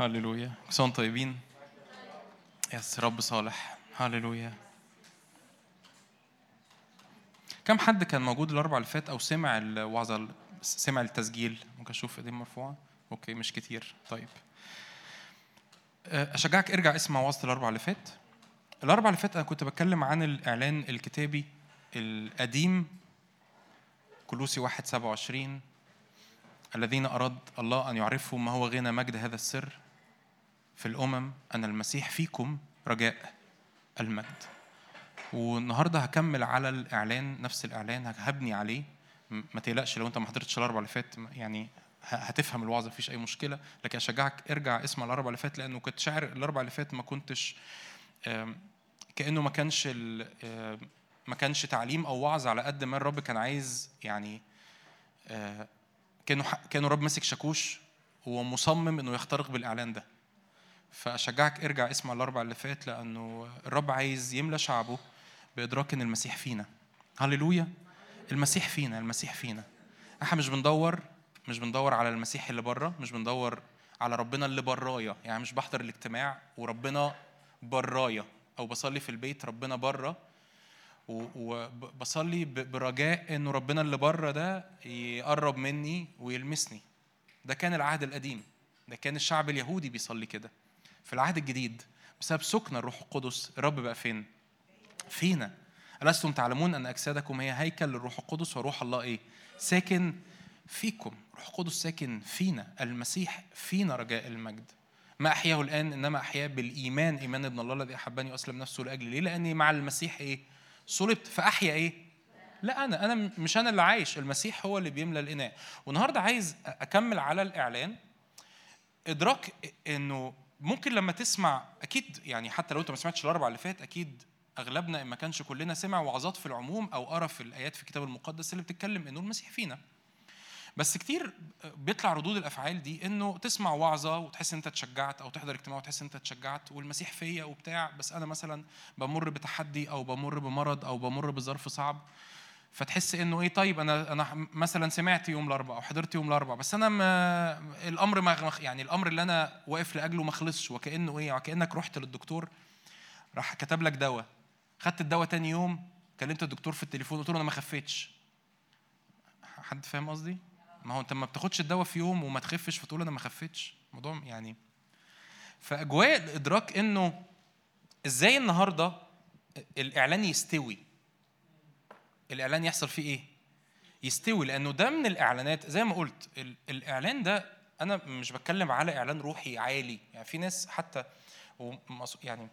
هللويا. كل سنة طيبين. يسوع رب صالح. هللويا. كم حد كان موجود الأربع اللي فات أو سمع الوعظه سمع التسجيل؟ ممكن أشوف إيدين مرفوعة؟ okay مش كتير. طيب. أه، أشجعك ارجع اسمع وعظة الأربع اللي فات. الأربع اللي فات أنا كنت بتكلم عن الإعلان الكتابي القديم كولوسي 1 27 الذين أراد الله أن يعرفوا ما هو غنى مجد هذا السر. في الأمم أن المسيح فيكم رجاء المجد. والنهاردة هكمل على الإعلان نفس الإعلان هبني عليه. ما تقلقش لو أنت ما حضرتش الأربع اللي فات يعني هتفهم الوعظة مفيش أي مشكلة. لكن أشجعك ارجع اسمع الأربع اللي فات لأنه كنت شاعر الأربع اللي فات ما كنتش كأنه ما كانش ما كانش تعليم أو وعظ على قد ما الرب كان عايز يعني آه، كأنه ح- كأنه رب ماسك شاكوش ومصمم إنه يخترق بالإعلان ده. فأشجعك ارجع اسمع الأربع اللي فات لأنه الرب عايز يملى شعبه بإدراك إن المسيح فينا. هللويا. المسيح فينا المسيح فينا. إحنا مش بندور مش بندور على المسيح اللي بره مش بندور على ربنا اللي برايا. يعني مش بحضر الاجتماع وربنا برايا. أو بصلي في البيت ربنا بره. وبصلي برجاء إنه ربنا اللي بره ده يقرب مني ويلمسني. ده كان العهد القديم. ده كان الشعب اليهودي بيصلي كده. في العهد الجديد بسبب سكن الروح القدس الرب بقى فين؟ فينا. ألستم تعلمون أن أجسادكم هي هيكل للروح القدس وروح الله إيه؟ ساكن فيكم. روح القدس ساكن فينا. المسيح فينا رجاء المجد. ما أحياه الآن إنما أحياه بالإيمان. إيمان ابن الله الذي أحبني وأسلم نفسه لأجلي. ليه؟ لأني مع المسيح إيه؟ صلبت. فأحيا إيه؟ لا أنا أنا مش أنا اللي عايش. المسيح هو اللي بيملى الإناء. والنهاردة عايز أكمل على الإعلان. إدراك إنه ممكن لما تسمع أكيد يعني حتى لو أنت ما سمعتش الأربع اللي فات أكيد أغلبنا إن ما كانش كلنا سمع وعظات في العموم أو قرأ في الآيات في الكتاب المقدس اللي بتتكلم إنه المسيح فينا. بس كتير بيطلع ردود الأفعال دي إنه تسمع وعظة وتحس إن أنت اتشجعت أو تحضر اجتماع وتحس إن أنت اتشجعت والمسيح فيا وبتاع. بس أنا مثلا بمر بتحدي أو بمر بمرض أو بمر بظرف صعب. فتحس إنه إيه طيب أنا أنا مثلا سمعت يوم الأربعاء أو حضرت يوم الأربعاء بس أنا ما الأمر ما يعني الأمر اللي أنا واقف لأجله ما خلصش وكأنه إيه وكأنك رحت للدكتور راح كتب لك دواء. خدت الدواء تاني يوم كلمت الدكتور في التليفون قلت له أنا ما خفيتش. حد فاهم قصدي؟ ما هو أنت ما بتاخدش الدواء في يوم وما تخفش فتقول أنا ما خفيتش. الموضوع يعني فأجواء الإدراك إنه إزاي النهارده الإعلان يستوي؟ الإعلان يحصل فيه إيه؟ يستوي لأنه ده من الإعلانات زي ما قلت ال- الإعلان ده أنا مش بتكلم على إعلان روحي عالي. يعني في ناس حتى يعني يعني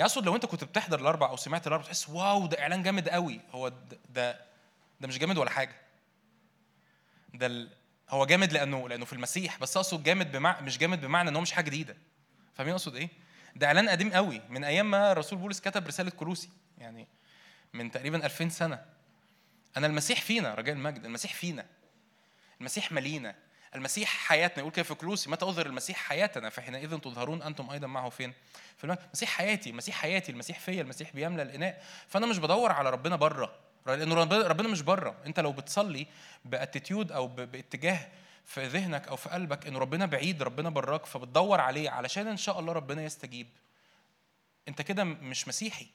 أقصد لو أنت كنت بتحضر الأربع أو سمعت الأربع تحس واو ده إعلان جامد قوي هو ده ده, مش جامد ولا حاجة. ده ال... هو جامد لأنه لأنه في المسيح بس أقصد جامد بمع... مش جامد بمعنى إن هو مش حاجة جديدة. فاهمين أقصد إيه؟ ده إعلان قديم قوي من أيام ما الرسول بولس كتب رسالة كولوسي يعني من تقريبا 2000 سنة. أنا المسيح فينا رجاء المجد المسيح فينا. المسيح ملينا. المسيح حياتنا. يقول كده في كلوسي متى اظهر المسيح حياتنا؟ فحينئذ تظهرون أنتم أيضا معه فين؟ في المجد المسيح حياتي المسيح حياتي المسيح فيا المسيح بيملى الإناء. فأنا مش بدور على ربنا بره لأنه ربنا مش بره أنت لو بتصلي بأتيتيود أو باتجاه في ذهنك أو في قلبك إن ربنا بعيد ربنا براك فبتدور عليه علشان إن شاء الله ربنا يستجيب. أنت كده مش مسيحي.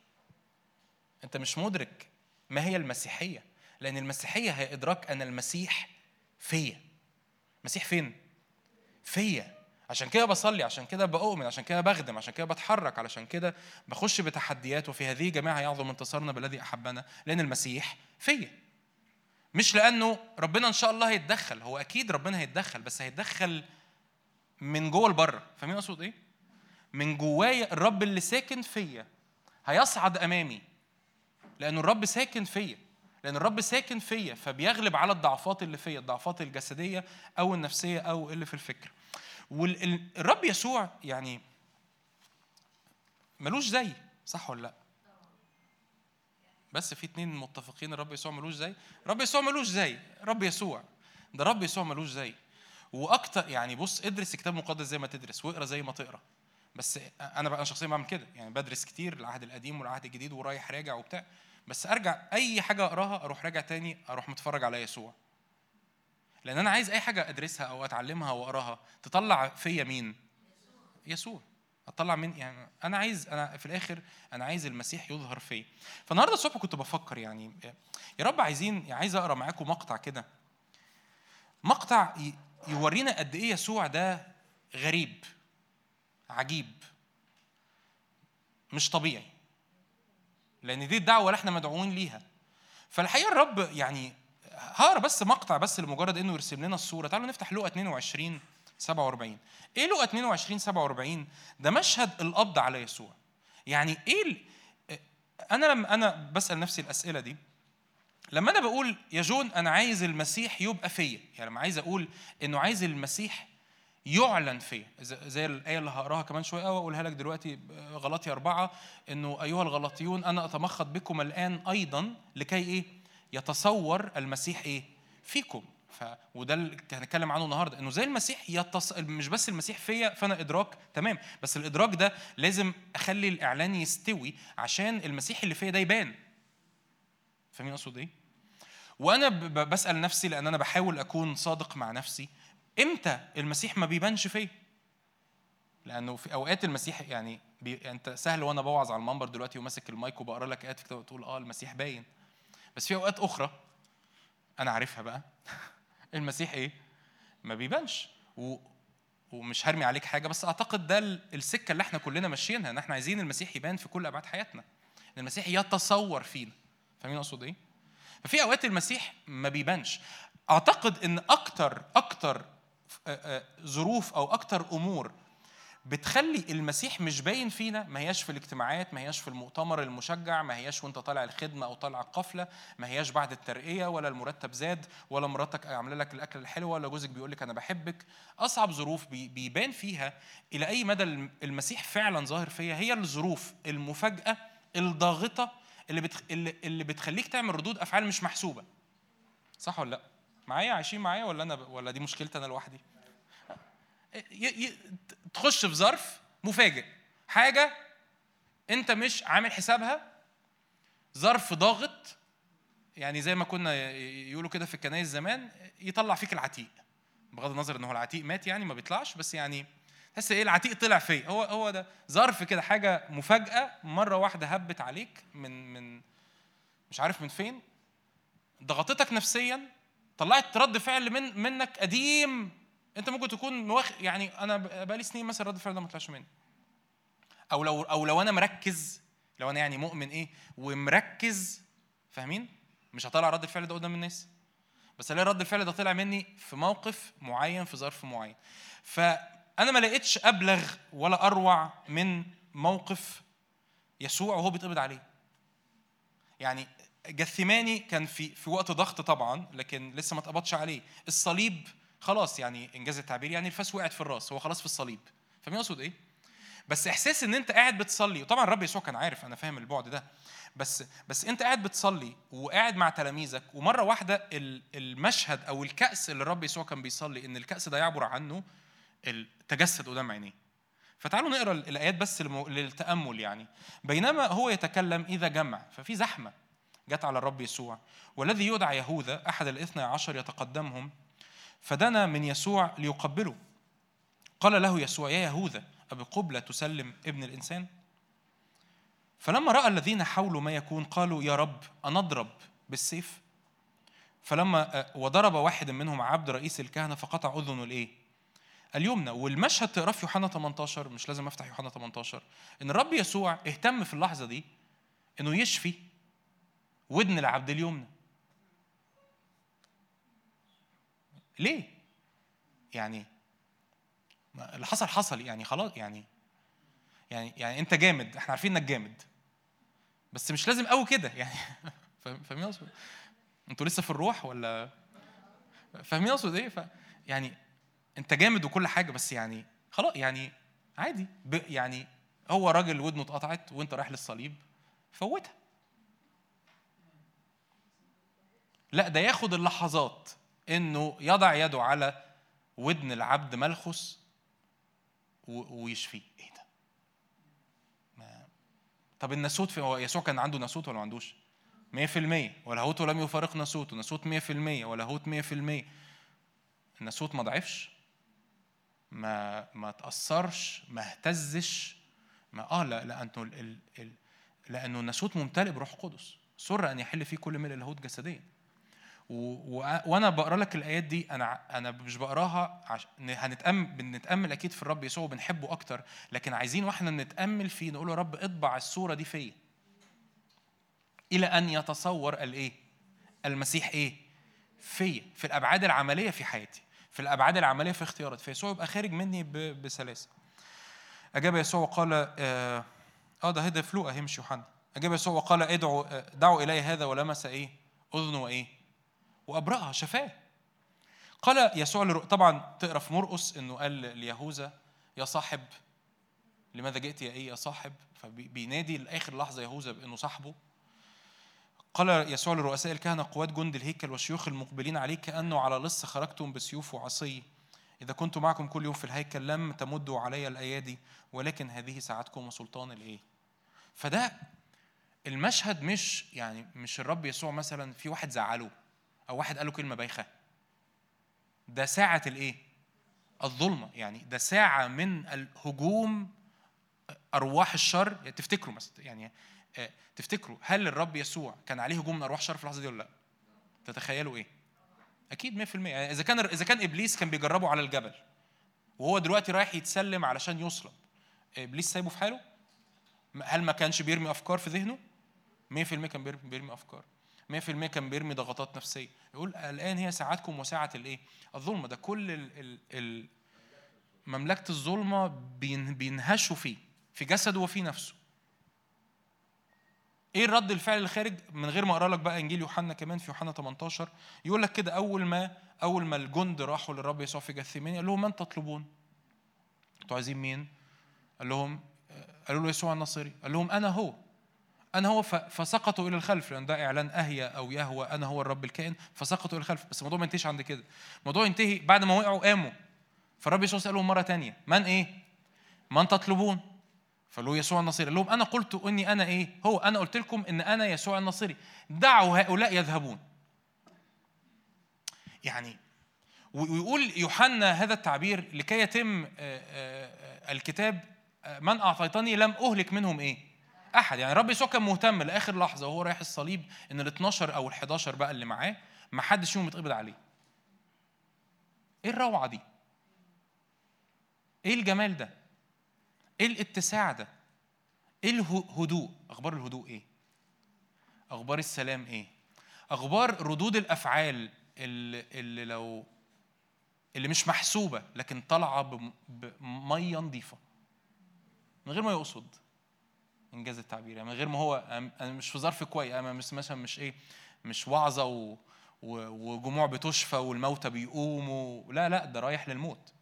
أنت مش مدرك ما هي المسيحية لأن المسيحية هي إدراك أن المسيح فيا. المسيح فين؟ فيا. عشان كده بصلي عشان كده بؤمن عشان كده بخدم عشان كده بتحرك علشان كده بخش بتحديات وفي هذه جماعة يعظم انتصارنا بالذي أحبنا لأن المسيح فيا. مش لأنه ربنا إن شاء الله هيتدخل هو أكيد ربنا هيتدخل بس هيتدخل من جوه لبره. فاهمين أقصد إيه؟ من جوايا الرب اللي ساكن فيا هيصعد أمامي. لأنه الرب ساكن فيا. لأن الرب ساكن فيا فبيغلب على الضعفات اللي فيا الضعفات الجسدية أو النفسية أو اللي في الفكر. والرب يسوع يعني ملوش زي صح ولا لأ؟ بس في اتنين متفقين الرب يسوع ملوش زي. الرب يسوع ملوش زي رب يسوع. ده رب يسوع ملوش زي. وأكتر يعني بص ادرس الكتاب المقدس زي ما تدرس واقرأ زي ما تقرأ. بس أنا بقى شخصيا بعمل كده. يعني بدرس كتير العهد القديم والعهد الجديد ورايح راجع وبتاع. بس أرجع أي حاجة أقراها أروح راجع تاني أروح متفرج على يسوع. لأن أنا عايز أي حاجة أدرسها أو أتعلمها واقراها تطلع فيا مين؟ يسوع. أطلع من يعني أنا عايز أنا في الآخر أنا عايز المسيح يظهر فيا. فالنهاردة الصبح كنت بفكر يعني يا رب عايزين يعني عايز أقرأ معاكم مقطع كده. مقطع يورينا قد إيه يسوع ده غريب. عجيب. مش طبيعي. لأن دي الدعوة اللي إحنا مدعوين ليها. فالحقيقة الرب يعني هقرأ بس مقطع بس لمجرد إنه يرسم لنا الصورة. تعالوا نفتح لقا 22 47 إيه لقا 22 47 ده مشهد القبض على يسوع. يعني إيه أنا لما أنا بسأل نفسي الأسئلة دي. لما أنا بقول يا جون أنا عايز المسيح يبقى فيا. يعني لما عايز أقول إنه عايز المسيح يعلن فيا زي الايه اللي هقراها كمان شوية واقولها لك دلوقتي غلطي أربعة إنه أيها الغلطيون أنا أتمخض بكم الآن أيضا لكي إيه؟ يتصور المسيح إيه؟ فيكم. ف... وده اللي هنتكلم عنه النهارده إنه زي المسيح يتص... مش بس المسيح فيا فأنا إدراك تمام. بس الإدراك ده لازم أخلي الإعلان يستوي عشان المسيح اللي فيا ده يبان. فاهمين أقصد إيه؟ وأنا ب... بسأل نفسي لأن أنا بحاول أكون صادق مع نفسي إمتى المسيح ما بيبانش فيا؟ لأنه في أوقات المسيح يعني بي... أنت سهل وأنا بوعظ على المنبر دلوقتي وماسك المايك وبقرا لك آيات في وتقول آه المسيح باين. بس في أوقات أخرى أنا عارفها بقى. المسيح إيه؟ ما بيبانش. و... ومش هرمي عليك حاجة بس أعتقد ده السكة اللي إحنا كلنا ماشيينها إن إحنا عايزين المسيح يبان في كل أبعاد حياتنا. إن المسيح يتصور فينا. فاهمين أقصد إيه؟ ففي أوقات المسيح ما بيبانش. أعتقد إن أكتر أكتر ظروف أو أكتر أمور بتخلي المسيح مش باين فينا ما هياش في الاجتماعات ما هياش في المؤتمر المشجع ما هياش وأنت طالع الخدمة أو طالع القفلة ما هياش بعد الترقية ولا المرتب زاد ولا مراتك عاملة لك الأكل الحلو ولا جوزك بيقول لك أنا بحبك أصعب ظروف بيبان فيها إلى أي مدى المسيح فعلا ظاهر فيها هي الظروف المفاجأة الضاغطة اللي بتخ... اللي بتخليك تعمل ردود أفعال مش محسوبة صح ولا لأ؟ معايا؟ عايشين معايا ولا أنا ولا دي مشكلتي أنا لوحدي؟ تخش في ظرف مفاجئ. حاجة أنت مش عامل حسابها ظرف ضاغط يعني زي ما كنا يقولوا كده في الكنايس زمان يطلع فيك العتيق. بغض النظر إن هو العتيق مات يعني ما بيطلعش بس يعني تحس إيه العتيق طلع فيا. هو هو ده ظرف كده حاجة مفاجأة مرة واحدة هبت عليك من من مش عارف من فين ضغطتك نفسيا طلعت رد فعل من منك قديم. انت ممكن تكون مواخ يعني أنا بقالي سنين مثلا رد الفعل ده ما طلعش مني. أو لو أو لو أنا مركز لو أنا يعني مؤمن إيه ومركز فاهمين؟ مش هطلع رد الفعل ده قدام الناس. بس الاقي رد الفعل ده طلع مني في موقف معين في ظرف معين. فأنا ما لقيتش أبلغ ولا أروع من موقف يسوع وهو بيتقبض عليه. يعني جثماني كان في في وقت ضغط طبعا لكن لسه ما اتقبضش عليه. الصليب خلاص يعني إنجاز التعبير يعني الفاس وقعت في الراس هو خلاص في الصليب. فاهمين اقصد إيه؟ بس إحساس إن أنت قاعد بتصلي وطبعا الرب يسوع كان عارف أنا فاهم البعد ده. بس بس أنت قاعد بتصلي وقاعد مع تلاميذك ومرة واحدة المشهد أو الكأس اللي الرب يسوع كان بيصلي إن الكأس ده يعبر عنه التجسد قدام عينيه. فتعالوا نقرأ الآيات بس للتأمل يعني. بينما هو يتكلم إذا جمع ففي زحمة. جت على الرب يسوع. والذي يدعى يهوذا أحد الاثنى عشر يتقدمهم فدنا من يسوع ليقبله. قال له يسوع يا يهوذا أبقبلة تسلم ابن الإنسان؟ فلما رأى الذين حولوا ما يكون قالوا يا رب أنضرب بالسيف؟ فلما وضرب واحد منهم عبد رئيس الكهنة فقطع أذنه الإيه؟ اليمنى. والمشهد تقراه في يوحنا 18 مش لازم أفتح يوحنا 18 إن الرب يسوع اهتم في اللحظة دي إنه يشفي ودن العبد اليمنى. ليه؟ يعني اللي حصل حصل يعني خلاص يعني يعني يعني انت جامد إحنا عارفين انك جامد. بس مش لازم قوي كده يعني فاهمين اقصد أنتوا لسه في الروح ولا؟ فاهمين اقصد إيه؟ ف... يعني انت جامد وكل حاجة بس يعني خلاص يعني عادي. ب... يعني هو راجل ودنه اتقطعت وانت رايح للصليب فوتها. لا ده ياخد اللحظات إنه يضع يده على ودن العبد ملخص ويشفيه. إيه ده؟ ما طب الناسوت في هو يسوع كان عنده ناسوت ولا ما عندوش؟ 100% ولاهوت لم يفارق ناسوت ناسوت 100% ولاهوت 100% الناسوت ما ضعفش. ما ما تأثرش. ما اهتزش. ما آه لا لأنه ال ال لأنه الناسوت ممتلئ بروح القدس. سر أن يحل فيه كل ملء اللاهوت جسديا. وأنا بقرأ لك الآيات دي أنا أنا مش بقراها عشان هنتامل بنتأمل أكيد في الرب يسوع وبنحبه أكتر لكن عايزين وإحنا نتأمل فيه نقول يا رب اطبع الصورة دي فيا. إلى أن يتصور الإيه؟ المسيح إيه؟ فيا في الأبعاد العملية في حياتي في الأبعاد العملية في اختياراتي. فيسوع يبقى خارج مني بسلاسة. أجاب يسوع وقال آه, آه ده هدى فلوقه هيمشي يوحنا. أجاب يسوع وقال ادعوا آه، دعوا إلي هذا ولمس إيه؟ اذنه وإيه؟ وأبرأها شفاه. قال يسوع طبعا تقرأ في مرقس إنه قال ليهوذا يا صاحب لماذا جئت يا إيه يا صاحب؟ فبينادي لآخر لحظة يهوذا بإنه صاحبه. قال يسوع لرؤساء الكهنة قوات جند الهيكل والشيوخ المقبلين عليه كأنه على لص خرجتم بسيوف وعصي. إذا كنت معكم كل يوم في الهيكل لم تمدوا علي الأيادي ولكن هذه ساعتكم وسلطان الإيه؟ فده المشهد مش يعني مش الرب يسوع مثلا في واحد زعله. أو واحد قال له كلمة بايخة ده ساعة الإيه؟ الظلمة يعني ده ساعة من الهجوم أرواح الشر تفتكروا مثلا يعني آه، تفتكروا هل الرب يسوع كان عليه هجوم من أرواح شر في اللحظة دي ولا لأ؟ تتخيلوا إيه؟ أكيد 100% يعني إذا كان إذا كان إبليس كان بيجربه على الجبل وهو دلوقتي رايح يتسلم علشان يصلب إبليس سايبه في حاله؟ هل ما كانش بيرمي أفكار في ذهنه؟ 100% كان بيرمي أفكار 100% كان بيرمي ضغطات نفسية يقول الآن هي ساعتكم وساعة الإيه؟ الظلمة ده كل ال ال ال مملكة الظلمة بينهشوا فيه في جسده وفي نفسه إيه الرد الفعل الخارج من غير ما أقرأ لك بقى إنجيل يوحنا كمان في يوحنا 18 يقول لك كده أول ما أول ما الجند راحوا للرب يسوع في جثيماني قال لهم من تطلبون؟ أنتوا عايزين مين؟ قال لهم قالوا له يسوع الناصري قال لهم أنا هو أنا هو فسقطوا إلى الخلف لأن ده إعلان اهيا أو يهوى أنا هو الرب الكائن فسقطوا إلى الخلف. بس الموضوع ما ينتهيش عند كده. الموضوع ينتهي بعد ما وقعوا قاموا. فالرب يسوع سألهم مرة ثانية من إيه؟ من تطلبون؟ فقالوا يسوع النصيري قال لهم أنا قلت إني أنا إيه؟ هو أنا قلت لكم إن أنا يسوع النصيري دعوا هؤلاء يذهبون. يعني ويقول يوحنا هذا التعبير لكي يتم الكتاب من أعطيتني لم أهلك منهم إيه؟ أحد. يعني رب يسوع كان مهتم لآخر لحظة وهو رايح الصليب إن ال 12 أو ال 11 بقى اللي معاه ما حدش فيهم يتقبض عليه. إيه الروعة دي؟ إيه الجمال ده؟ إيه الاتساع ده؟ إيه الهدوء أخبار الهدوء إيه؟ أخبار السلام إيه؟ أخبار ردود الأفعال اللي, اللي لو اللي مش محسوبة لكن طالعة بمية نظيفة من غير ما يقصد. إنجاز التعبير. يعني من غير ما هو أنا مش في ظرف كويس. أنا مش مثلا مش إيه مش وعظة و وجموع بتشفى والموتى بيقوموا. لا لا ده رايح للموت.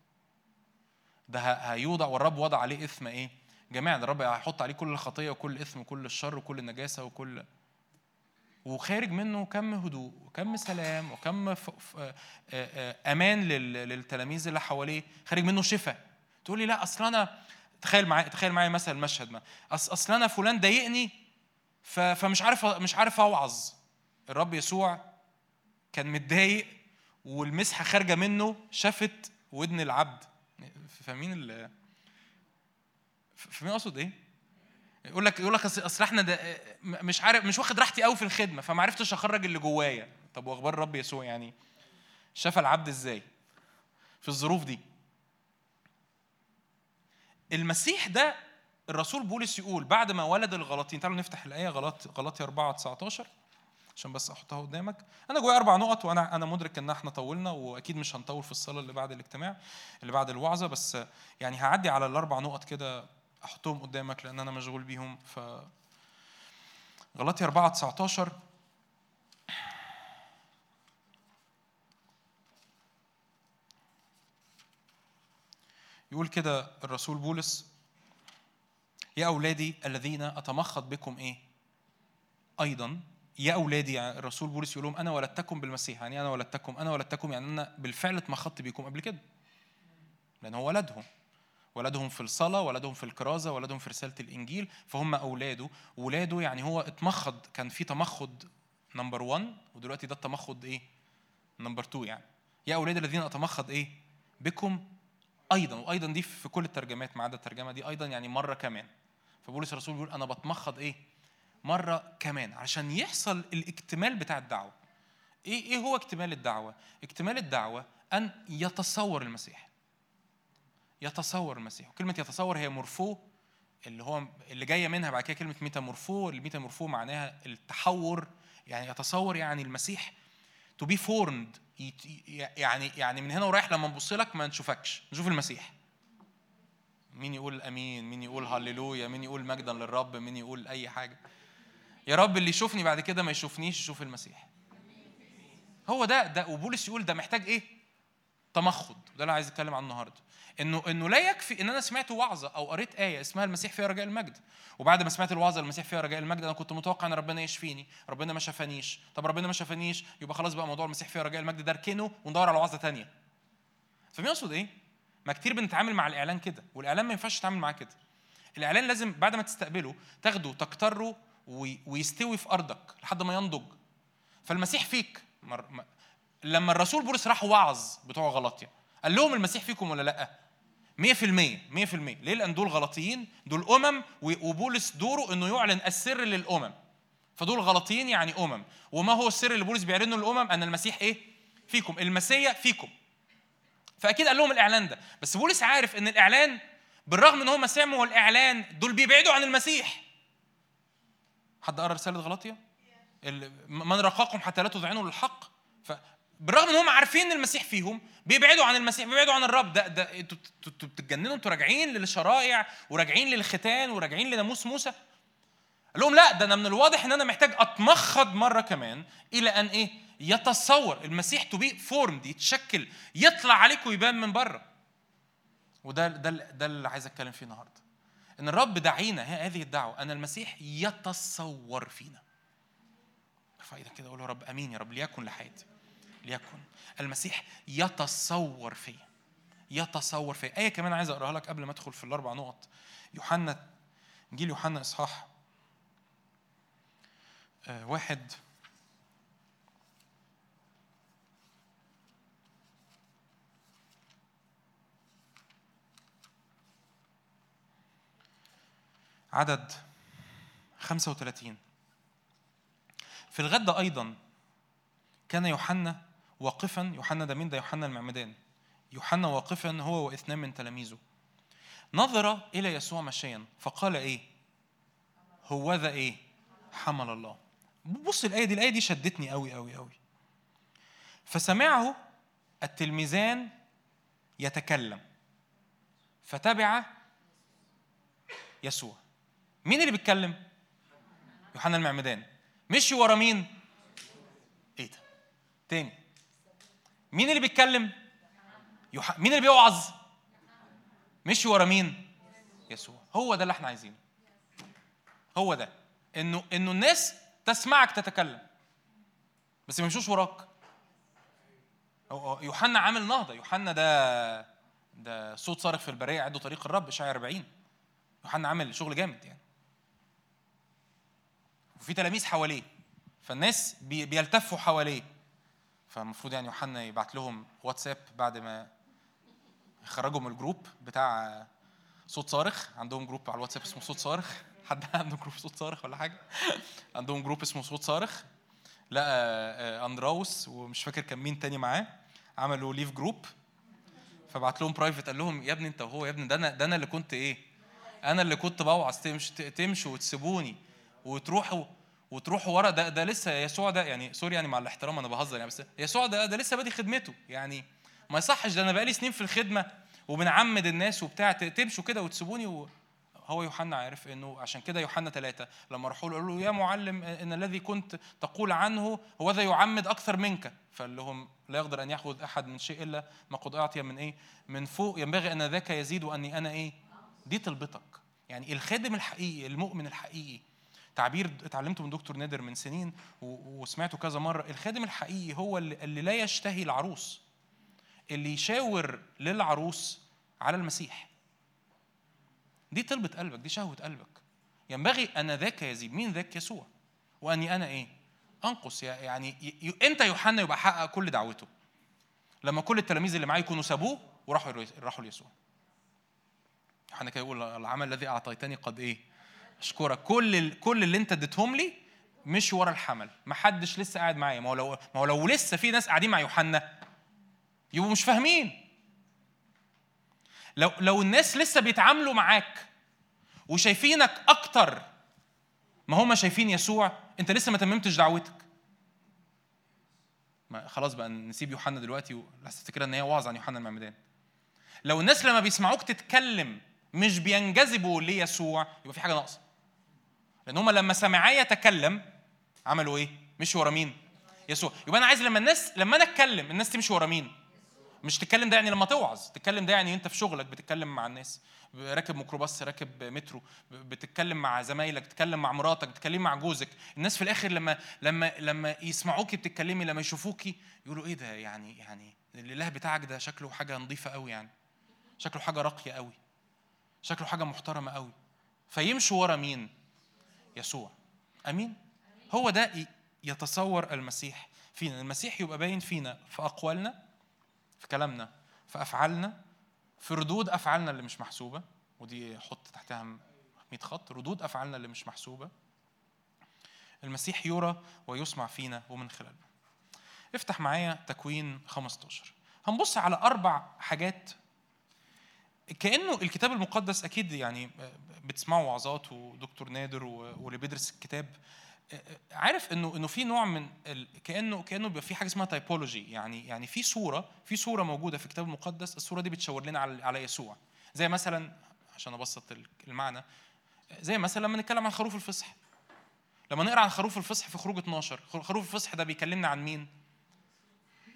ده هيوضع والرب وضع عليه إثم إيه؟ جماعة الرب هيحط عليه كل الخطية وكل الإثم وكل الشر وكل النجاسة وكل وخارج منه كم هدوء وكم سلام وكم ف... ف... أمان للتلاميذ اللي حواليه. خارج منه شفاء. تقول لي لا أصل أنا تخيل معايا تخيل معايا مثلا المشهد ما. أصل أنا فلان ضايقني. فمش عارف مش عارف أوعظ. الرب يسوع كان متضايق والمسحة خارجة منه شافت ودن العبد. فاهمين ال فاهمين أقصد إيه؟ يقول لك يقول لك أصل إحنا مش عارف مش واخد راحتي قوي في الخدمة فما عرفتش أخرج اللي جوايا. طب وأخبار الرب يسوع يعني؟ شاف العبد إزاي في الظروف دي؟ المسيح ده الرسول بولس يقول بعد ما ولد الغلاطين تعالوا نفتح الآية غلط غلطي 4 19 عشان بس أحطها قدامك. أنا جوايا أربع نقط وأنا أنا مدرك إن إحنا طولنا وأكيد مش هنطول في الصلاة اللي بعد الاجتماع اللي بعد الوعظة بس يعني هعدي على الأربع نقط كده أحطهم قدامك لأن أنا مشغول بيهم. ف غلطي 4 19 يقول كده الرسول بولس يا أولادي الذين أتمخض بكم إيه؟ أيضا يا أولادي يعني الرسول بولس يقول لهم أنا ولدتكم بالمسيح يعني أنا ولدتكم؟ أنا ولدتكم يعني أنا بالفعل اتمخضت بيكم قبل كده. لأن هو ولدهم. ولدهم في الصلاة ولدهم في الكرازة ولدهم في رسالة الإنجيل فهم أولاده. ولاده يعني هو اتمخض كان في تمخض نمبر 1 ودلوقتي ده التمخض إيه؟ number 2 يعني. يا أولاد الذين أتمخض إيه؟ بكم؟ أيضا وأيضا دي في كل الترجمات ما عدا الترجمة دي أيضا يعني مرة كمان. فبولس الرسول بيقول أنا بتمخض إيه؟ مرة كمان عشان يحصل الاكتمال بتاع الدعوة. إيه إيه هو اكتمال الدعوة؟ اكتمال الدعوة أن يتصور المسيح. يتصور المسيح. كلمه يتصور هي مورفو اللي هو اللي جاية منها بعد كده كلمة ميتامورفو الميتامورفو معناها التحور يعني يتصور يعني المسيح to be formed يعني يعني من هنا ورايح لما نبص لك ما نشوفكش. نشوف المسيح. مين يقول آمين؟ مين يقول هللويا؟ مين يقول مجدا للرب؟ مين يقول أي حاجة؟ يا رب اللي يشوفني بعد كده ما يشوفنيش يشوف المسيح. هو ده ده وبولس يقول ده محتاج إيه؟ تمخض. ده اللي عايز اتكلم عنه النهارده. انه إنه لا يكفي إن أنا سمعت وعظة أو قريت آية اسمها المسيح فيها رجاء المجد. وبعد ما سمعت الوعظة المسيح فيها رجاء المجد أنا كنت متوقع إن ربنا يشفيني. ربنا ما شفانيش. طب ربنا ما شفانيش يبقى خلاص بقى موضوع المسيح فيها رجاء المجد ده اركنه وندور على وعظة ثانية فمين يقصد إيه؟ ما كتير بنتعامل مع الإعلان كده والإعلان ما ينفعش تتعامل معاه كده. الإعلان لازم بعد ما تستقبله تاخده تكتره ويستوي في أرضك لحد ما ينضج. فالمسيح فيك. لما الرسول بولس راح وعظ بتوع غلطيا قال لهم المسيح فيكم ولا لأ؟ 100% 100% ليه؟ لأن دول غلطيين دول أمم وبولس دوره إنه يعلن السر للأمم. فدول غلطيين يعني أمم. وما هو السر اللي بولس بيعلنه للأمم؟ أن المسيح إيه؟ فيكم. المسيا فيكم. فأكيد قال لهم الإعلان ده. بس بولس عارف إن الإعلان بالرغم إن هم سمعوا الإعلان دول بيبعدوا عن المسيح. حد قرأ رسالة غلطية؟ من رقاكم حتى لا تذعنوا للحق؟ بالرغم إن هم عارفين إن المسيح فيهم بيبعدوا عن المسيح بيبعدوا عن الرب. ده ده أنتوا بتتجننوا أنتوا راجعين للشرائع وراجعين للختان وراجعين لناموس موسى. قال لهم لا ده أنا من الواضح إن أنا محتاج أتمخض مرة كمان إلى أن إيه؟ يتصور المسيح to be formed يتشكل يطلع عليك ويبان من بره. وده ده ده اللي عايز أتكلم فيه النهارده. إن الرب دعينا هذه الدعوة أن المسيح يتصور فينا. فايدة كده أقول يا رب آمين يا رب ليكن لحياتي. ليكن. المسيح يتصور فيا يتصور فيا. آية كمان عايز أقراها لك قبل ما أدخل في الأربع نقط. يوحنا إنجيل يوحنا إصحاح آه، واحد. عدد 35 في الغد أيضا كان يوحنا واقفا يوحنا ده مين ده؟ يوحنا المعمدان. يوحنا واقفا هو واثنان من تلاميذه. نظر إلى يسوع مشيا فقال إيه؟ هو ذا إيه؟ حمل الله. بص الآية دي الآية دي شدتني قوي قوي قوي فسمعه التلميذان يتكلم. فتبع يسوع. مين اللي بيتكلم؟ يوحنا المعمدان. مشي ورا مين؟ إيه ده تاني. مين اللي بيتكلم؟ يوح... مين اللي بيوعظ؟ مشي ورا مين؟ يسوع. هو ده اللي إحنا عايزينه. هو ده. انه انه الناس تسمعك تتكلم بس ما يمشوش وراك. يوحنا عامل نهضة. يوحنا ده ده صوت صارخ في البرية أعدوا طريق الرب اشعيا 40 يوحنا عامل شغل جامد يعني. وفي تلاميذ حواليه. فالناس بيلتفوا حواليه. فالمفروض يعني يوحنا يبعت لهم واتساب بعد ما يخرجوا من ال group بتاع صوت صارخ. عندهم group على الواتساب اسمه صوت صارخ. حد عنده group صوت صارخ ولا حاجة؟ عندهم group اسمه صوت صارخ. لقى آه، أندراوس ومش فاكر كان مين تاني معاه. عملوا leave group فبعت لهم private قال لهم يا ابني انت وهو يا ابني ده أنا ده أنا اللي كنت إيه؟ أنا اللي كنت بوعظ تمشوا تمشوا وتسيبوني وتروحوا. وتروحوا ورا ده ده لسه يسوع ده يعني sorry يعني مع الاحترام أنا بهزر يعني بس يسوع ده ده لسه بادي خدمته. يعني ما يصحش ده أنا بقالي سنين في الخدمة وبنعمد الناس وبتاع تمشوا كده وتسيبوني. هو يوحنا عارف إنه عشان كده يوحنا ثلاثة لما راحوا له قالوا له يا معلم إن الذي كنت تقول عنه هو ذا يعمد أكثر منك. فقال لهم لا يقدر أن يأخذ أحد من شيء إلا ما قد أعطي من إيه؟ من فوق. ينبغي أن ذاك يزيد وأني أنا إيه؟ دي طلبتك يعني الخادم الحقيقي المؤمن الحقيقي تعبير اتعلمته من دكتور نادر من سنين وسمعته كذا مرة. الخادم الحقيقي هو اللي لا يشتهي العروس. اللي يشاور للعروس على المسيح. دي طلبة قلبك دي شهوة قلبك. ينبغي أن ذاك يزيد مين ذاك؟ يسوع. وأني أنا إيه؟ أنقص يعني أنت يوحنا يبقى حقق كل دعوته. لما كل التلاميذ اللي معاه يكونوا سابوه وراحوا راحوا ليسوع. يوحنا كده يقول العمل الذي أعطيتني قد إيه؟ اشكرك. كل كل اللي انت اديتهم لي مش ورا الحمل. ما حدش لسه قاعد معايا. ما هو لو ما هو لو لسه في ناس قاعدين مع يوحنا يبقوا مش فاهمين. لو لو الناس لسه بيتعاملوا معاك وشايفينك أكتر ما هم شايفين يسوع أنت لسه ما تممتش دعوتك. ما خلاص بقى نسيب يوحنا دلوقتي لسه تفتكر إن هي وعظ عن يوحنا المعمدان. لو الناس لما بيسمعوك تتكلم مش بينجذبوا ليسوع يبقى في حاجة ناقصة. لأن هم لما سمعاه يتكلم عملوا إيه؟ مشوا ورا مين؟ يسوع. يبقى أنا عايز لما الناس لما أنا أتكلم الناس تمشي ورا مين؟ مش تتكلم ده يعني لما توعظ تتكلم ده يعني أنت في شغلك بتتكلم مع الناس. راكب ميكروباص راكب مترو بتتكلم مع زمايلك بتتكلم مع مراتك بتتكلم مع جوزك. الناس في الآخر لما لما لما يسمعوكي بتتكلمي لما يشوفوكي يقولوا إيه ده؟ يعني يعني الإله بتاعك ده شكله حاجة نظيفة قوي يعني. شكله حاجة راقية قوي شكله حاجة محترمة قوي فيمشوا ورا مين؟ يسوع. آمين. هو ده يتصور المسيح فينا. المسيح يبقى باين فينا في أقوالنا في كلامنا في أفعالنا في ردود أفعالنا اللي مش محسوبة. ودي حط تحتها 100 خط. ردود أفعالنا اللي مش محسوبة. المسيح يرى ويسمع فينا ومن خلالنا. افتح معايا تكوين 15 هنبص على أربع حاجات كأنه الكتاب المقدس أكيد يعني بتسمعوا وعظات ودكتور نادر واللي بيدرس الكتاب. عارف إنه إنه في نوع من ال... كأنه كأنه بيبقى في حاجة اسمها تايبولوجي يعني يعني في صورة في صورة موجودة في الكتاب المقدس الصورة دي بتشاور لنا على على يسوع. زي مثلا عشان أبسط المعنى زي مثلا لما نتكلم عن خروف الفصح. لما نقرأ عن خروف الفصح في خروج 12 خروف الفصح ده بيكلمنا عن مين؟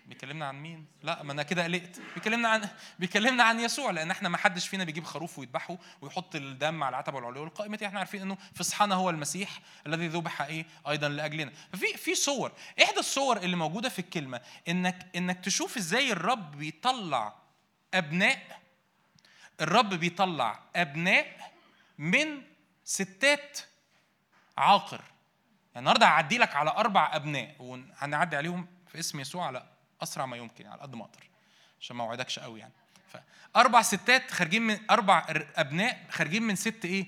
بيكلمنا عن مين؟ لا ما أنا كده قلقت بيكلمنا عن بيكلمنا عن يسوع لأن إحنا ما حدش فينا بيجيب خروف ويذبحه ويحط الدم على العتبة العليا والقائمة إحنا عارفين إنه فصحنا هو المسيح الذي ذبح إيه؟ أيضا لأجلنا. ففي في صور، إحدى الصور اللي موجودة في الكلمة انك إنك تشوف إزاي الرب بيطلع أبناء الرب بيطلع أبناء من ستات عاقر. يعني النهارده هعدي لك على أربع أبناء وهنعدي عليهم في اسم يسوع على أسرع ما يمكن يعني على قد ما أقدر عشان ما أوعدكش قوي يعني. فاربع ستات خارجين من أربع أبناء خارجين من ست إيه؟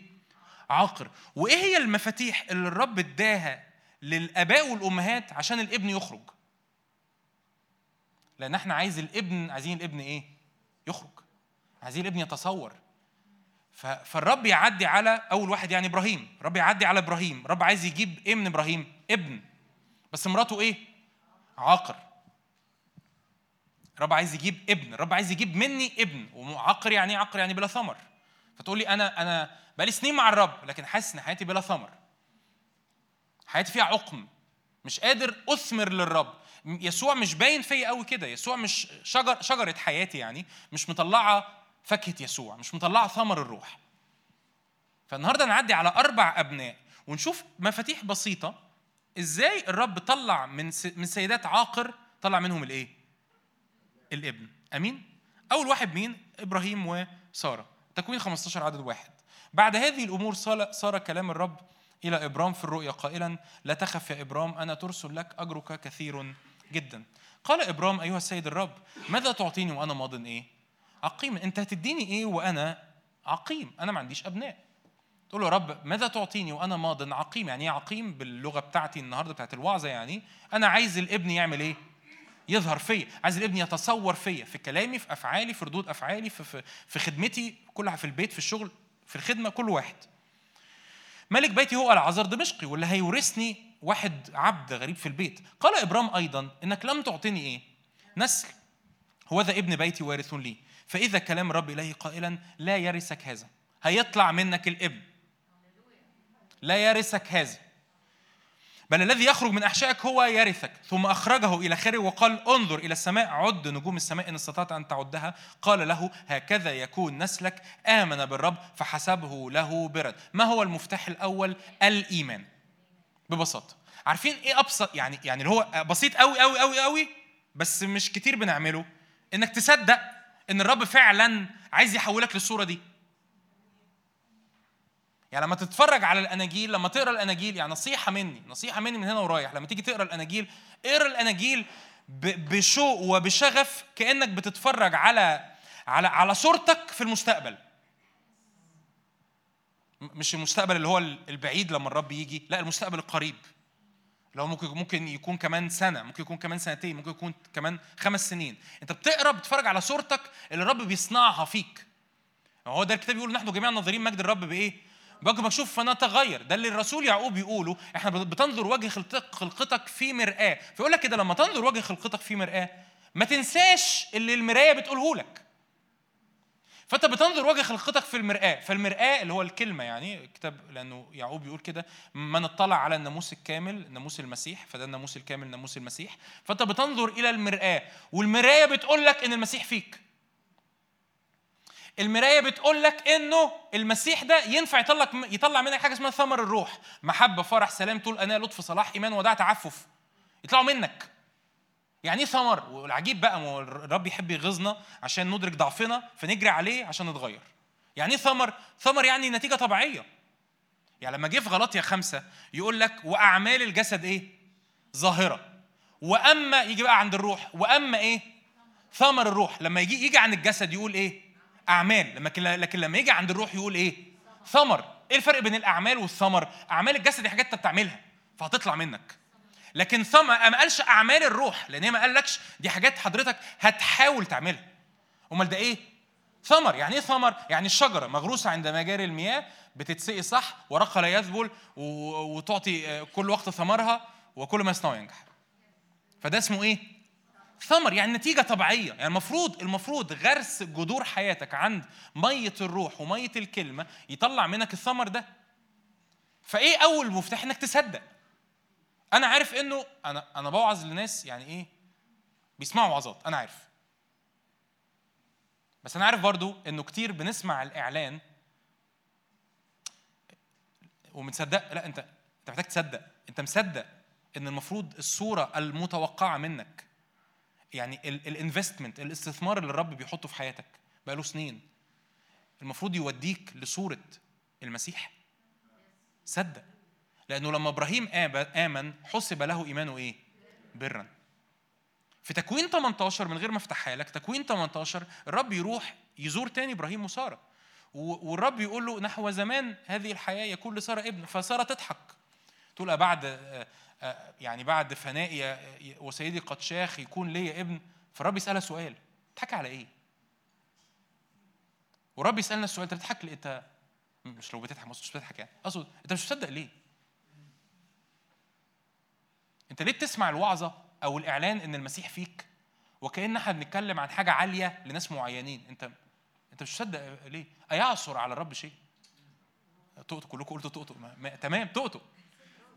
عاقر. وإيه هي المفاتيح اللي الرب اداها للآباء والأمهات عشان الابن يخرج؟ لأن إحنا عايز الابن عايزين الابن إيه؟ يخرج. عايزين الابن يتصور. فالرب يعدي على أول واحد يعني إبراهيم. الرب يعدي على إبراهيم. الرب عايز يجيب إيه من إبراهيم؟ ابن. بس مراته إيه؟ عاقر. الرب عايز يجيب ابن الرب عايز يجيب مني ابن وعقر يعني إيه عقر يعني بلا ثمر. فتقول لي أنا أنا بقالي سنين مع الرب لكن حاسس إن حياتي بلا ثمر. حياتي فيها عقم. مش قادر أثمر للرب. يسوع مش باين فيا قوي كده. يسوع مش شجر شجرة حياتي يعني. مش مطلعة فاكهة يسوع. مش مطلعة ثمر الروح. فالنهاردة نعدي على أربع أبناء ونشوف مفاتيح بسيطة إزاي الرب طلع من من سيدات عاقر طلع منهم الإيه؟ الابن. أمين؟ أول واحد مين؟ إبراهيم وسارة. تكوين 15 عدد واحد. بعد هذه الأمور صار كلام الرب إلى إبرام في الرؤيا قائلا لا تخف يا إبرام أنا ترسل لك أجرك كثير جدا. قال إبرام أيها السيد الرب ماذا تعطيني وأنا ماض إيه؟ عقيم أنت هتديني إيه وأنا عقيم؟ أنا ما عنديش أبناء. تقول له يا رب ماذا تعطيني وأنا ماض عقيم؟ يعني إيه عقيم؟ باللغة بتاعتي النهارده بتاعت الوعظة يعني. أنا عايز الابن يعمل إيه؟ يظهر فيا عايز الابن يتصور فيا في كلامي في أفعالي في ردود أفعالي في, في, في خدمتي كلها في البيت في الشغل في الخدمة كل واحد. ملك بيتي هو العذر دمشقي واللي هيورثني واحد عبد غريب في البيت. قال ابرام أيضا إنك لم تعطني إيه؟ نسل. هو ذا ابن بيتي وارث لي. فإذا كلام الرب اليه قائلا لا يرثك هذا. هيطلع منك الإبن. لا يرثك هذا. بل الذي يخرج من أحشائك هو يرثك. ثم أخرجه إلى خارج وقال انظر إلى السماء عد نجوم السماء إن استطعت أن تعدها. قال له هكذا يكون نسلك. آمن بالرب فحسبه له برد. ما هو المفتاح الأول؟ الإيمان. ببساطة. عارفين إيه أبسط؟ يعني يعني اللي هو بسيط قوي قوي قوي قوي بس مش كتير بنعمله. إنك تصدق إن الرب فعلا عايز يحولك للصورة دي. يعني لما تتفرج على الأناجيل لما تقرأ الأناجيل يعني نصيحة مني نصيحة مني من هنا ورايح لما تيجي تقرأ الأناجيل اقرأ الأناجيل بشوق وبشغف كأنك بتتفرج على على على صورتك في المستقبل. مش المستقبل اللي هو البعيد لما الرب يجي لا المستقبل القريب. لو ممكن ممكن يكون كمان سنة ممكن يكون كمان سنتين ممكن يكون كمان خمس سنين. انت بتقرأ بتتفرج على صورتك اللي الرب بيصنعها فيك. هو ده الكتاب بيقول نحن جميعا ناظرين مجد الرب بإيه؟ بوجه مكشوف فنتغير ده اللي الرسول يعقوب بيقوله. إحنا بتنظر وجه خلقتك في مرآة. فيقول لك كده لما تنظر وجه خلقتك في مرآة ما تنساش اللي المراية بتقوله لك. فأنت بتنظر وجه خلقتك في المرآة. فالمرآة اللي هو الكلمة يعني الكتاب لأنه يعقوب بيقول كده من اطلع على الناموس الكامل ناموس المسيح. فده الناموس الكامل ناموس المسيح. فأنت بتنظر إلى المرآة والمراية بتقول لك إن المسيح فيك. المراية بتقول لك إنه المسيح ده ينفع يطلع يطلع منك حاجة اسمها ثمر الروح. محبة فرح سلام طول اناء لطف صلاح إيمان وداع تعفف. يطلعوا منك. يعني إيه ثمر؟ والعجيب بقى ما الرب يحب يغيظنا عشان ندرك ضعفنا فنجري عليه عشان نتغير. يعني إيه ثمر؟ ثمر يعني نتيجة طبيعية. يعني لما جه في غلطيا خمسة يقول لك وأعمال الجسد إيه؟ ظاهرة. وأما يجي بقى عند الروح وأما إيه؟ ثمر الروح. لما يجي يجي عن الجسد يقول إيه؟ أعمال. لما لكن لما يجي عند الروح يقول إيه؟ ثمر. إيه الفرق بين الأعمال والثمر؟ أعمال الجسد دي حاجات أنت بتعملها فهتطلع منك. لكن ثمر ما قالش أعمال الروح لأن هي ما قالكش. دي حاجات حضرتك هتحاول تعملها. أمال ده إيه؟ ثمر. يعني إيه ثمر؟ يعني الشجرة مغروسة عند مجاري المياه بتتسقي صح ورقها لا يذبل وتعطي كل وقت ثمرها وكل ما يصنعه ينجح. فده اسمه إيه؟ ثمر يعني نتيجة طبيعية. يعني المفروض المفروض غرس جذور حياتك عند مية الروح ومية الكلمة يطلع منك الثمر ده. فإيه أول مفتاح؟ إنك تصدق. أنا عارف إنه أنا أنا بوعظ لناس يعني إيه؟ بيسمعوا وعظات أنا عارف. بس أنا عارف برضو إنه كتير بنسمع الإعلان ومتصدق. لا أنت أنت محتاج تصدق. أنت مصدق إن المفروض الصورة المتوقعة منك يعني الانفستمنت الاستثمار اللي الرب بيحطه في حياتك بقاله سنين المفروض يوديك لصورة المسيح. صدق. لأنه لما إبراهيم آمن حسب له إيمانه إيه؟ برا. في تكوين 18 من غير ما أفتحها لك تكوين 18 الرب يروح يزور تاني إبراهيم وسارة. والرب يقول له نحو زمان هذه الحياة يكون لسارة ابن فسارة تضحك. تقول بعد آه، يعني بعد فنائي وسيدي قد شاخ يكون ليا ابن فالرب يسألها سؤال بتضحك على إيه؟ ورب يسألنا السؤال أنت بتضحك ليه؟ أنت مش لو بتضحك مش بتضحك يعني أقصد أنت مش مصدق ليه؟ أنت ليه بتسمع الوعظة أو الإعلان إن المسيح فيك وكأن إحنا بنتكلم عن حاجة عالية لناس معينين أنت أنت مش مصدق ليه؟ أيعصر على الرب شيء؟ تقطق كلكم قلتوا تقطق تمام تقطق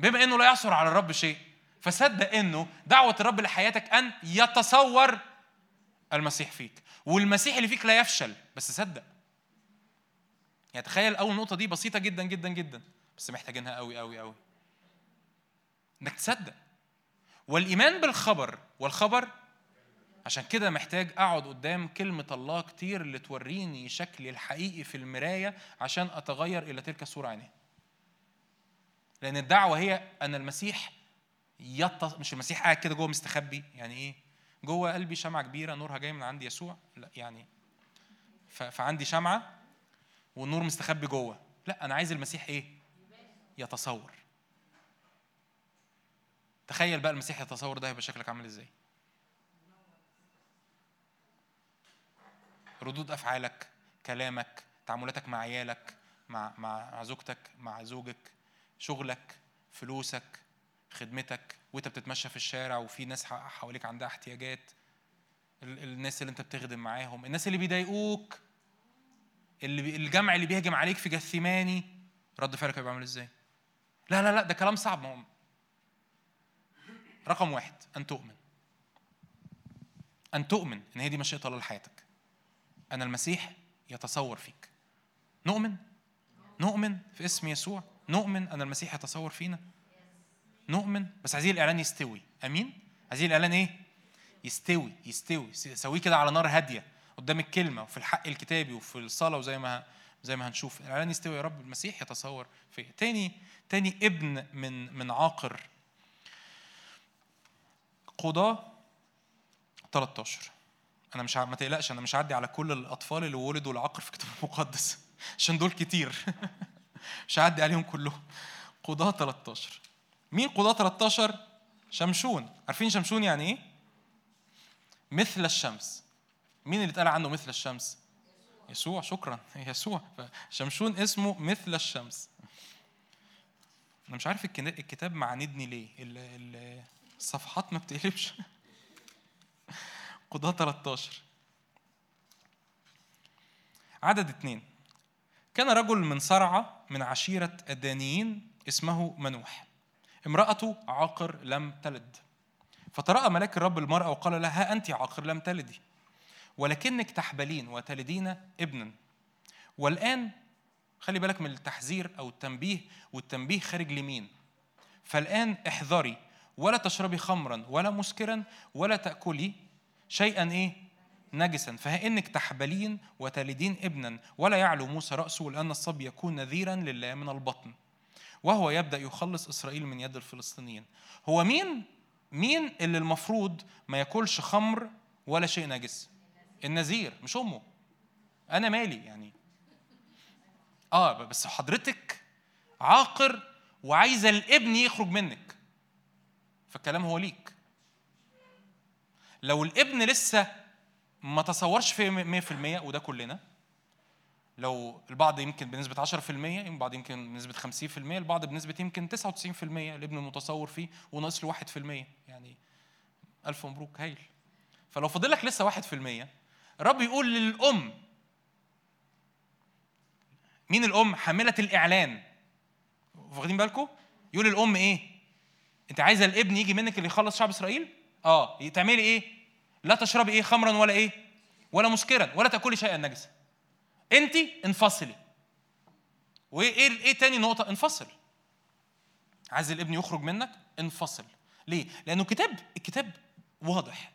بما إنه لا يعثر على الرب شيء فصدق إنه دعوة الرب لحياتك أن يتصور المسيح فيك. والمسيح اللي فيك لا يفشل بس صدق. يعني تخيل أول نقطة دي بسيطة جدا جدا جدا بس محتاجينها قوي قوي قوي. إنك تصدق. والإيمان بالخبر والخبر عشان كده محتاج أقعد قدام كلمة الله كتير اللي توريني شكلي الحقيقي في المراية عشان أتغير إلى تلك الصورة عينيه لأن الدعوة هي أن المسيح يتص... مش المسيح قاعد كده جوه مستخبي يعني إيه؟ جوه قلبي شمعة كبيرة نورها جاي من عند يسوع لا يعني ف... فعندي شمعة والنور مستخبي جوه لا أنا عايز المسيح إيه؟ يتصور تخيل بقى المسيح يتصور ده هيبقى شكلك عامل إزاي ردود أفعالك كلامك تعاملاتك مع عيالك مع مع زوجتك مع زوجك شغلك فلوسك خدمتك وانت بتتمشى في الشارع وفي ناس حواليك عندها احتياجات الناس اللي انت بتخدم معاهم الناس اللي بيضايقوك اللي الجمع اللي بيهجم عليك في جثماني رد فعلك هيبقى عامل إزاي؟ لا لا لا ده كلام صعب ما رقم واحد أن تؤمن. أن تؤمن إن هي دي مشيئة الله لحياتك. أن المسيح يتصور فيك. نؤمن؟ نؤمن في اسم يسوع. نؤمن أن المسيح يتصور فينا؟ نؤمن. بس عايزين الإعلان يستوي. أمين؟ عايزين الإعلان إيه؟ يستوي يستوي. سويه كده على نار هادية قدام الكلمة وفي الحق الكتابي وفي الصلاة وزي ما زي ما هنشوف. الإعلان يستوي يا رب. المسيح يتصور فيه تاني تاني ابن من من عاقر. قضاة 13 أنا مش ع- ما تقلقش أنا مش هعدي على كل الأطفال اللي ولدوا العقر في الكتاب المقدس. عشان دول كتير. مش هعدي عليهم كلهم. قضاة 13 مين قضاة 13 شمشون. عارفين شمشون يعني إيه؟ مثل الشمس. مين اللي اتقال عنه مثل الشمس؟ يسوع. شكرا. يسوع. شمشون اسمه مثل الشمس. أنا مش عارف الكتاب معاندني ليه. ال- ال- الصفحات ما بتقلبش. قضاة 13 عدد اثنين كان رجل من صرعة من عشيرة الدانيين اسمه منوح. امرأته عاقر لم تلد. فترأى ملاك الرب المرأة وقال لها ها أنت عاقر لم تلدي ولكنك تحبلين وتلدين ابنا. والآن خلي بالك من التحذير أو التنبيه والتنبيه خارج لمين فالآن احذري ولا تشربي خمرا ولا مسكرا ولا تأكلي شيئا إيه؟ نجسا فإنك تحبلين وتلدين ابنا ولا يعلو موسى رأسه لأن الصبي يكون نذيرا لله من البطن. وهو يبدأ يخلص إسرائيل من يد الفلسطينيين. هو مين؟ مين اللي المفروض ما ياكلش خمر ولا شيء نجس؟ النذير مش أمه. أنا مالي يعني. آه بس حضرتك عاقر وعايزه الابن يخرج منك. فالكلام هو ليك. لو الابن لسه ما تصورش في 100% وده كلنا لو البعض يمكن بنسبة 10% البعض يمكن بنسبة 50% البعض بنسبة يمكن 99% الابن المتصور فيه وناقص له 1% يعني ألف مبروك هايل فلو فاضل لك لسه 1% الرب يقول للأم مين الأم؟ حاملة الإعلان واخدين بالكم؟ يقول للأم إيه؟ أنت عايزة الابن يجي منك اللي يخلص شعب إسرائيل؟ آه تعملي إيه؟ لا تشربي إيه خمرا ولا إيه؟ ولا مسكرا ولا تأكلي شيئا نجسا. انت انفصلي. وإيه إيه إيه تاني نقطة؟ انفصل. عايز الابن يخرج منك؟ انفصل. ليه؟ لأنه الكتاب الكتاب واضح.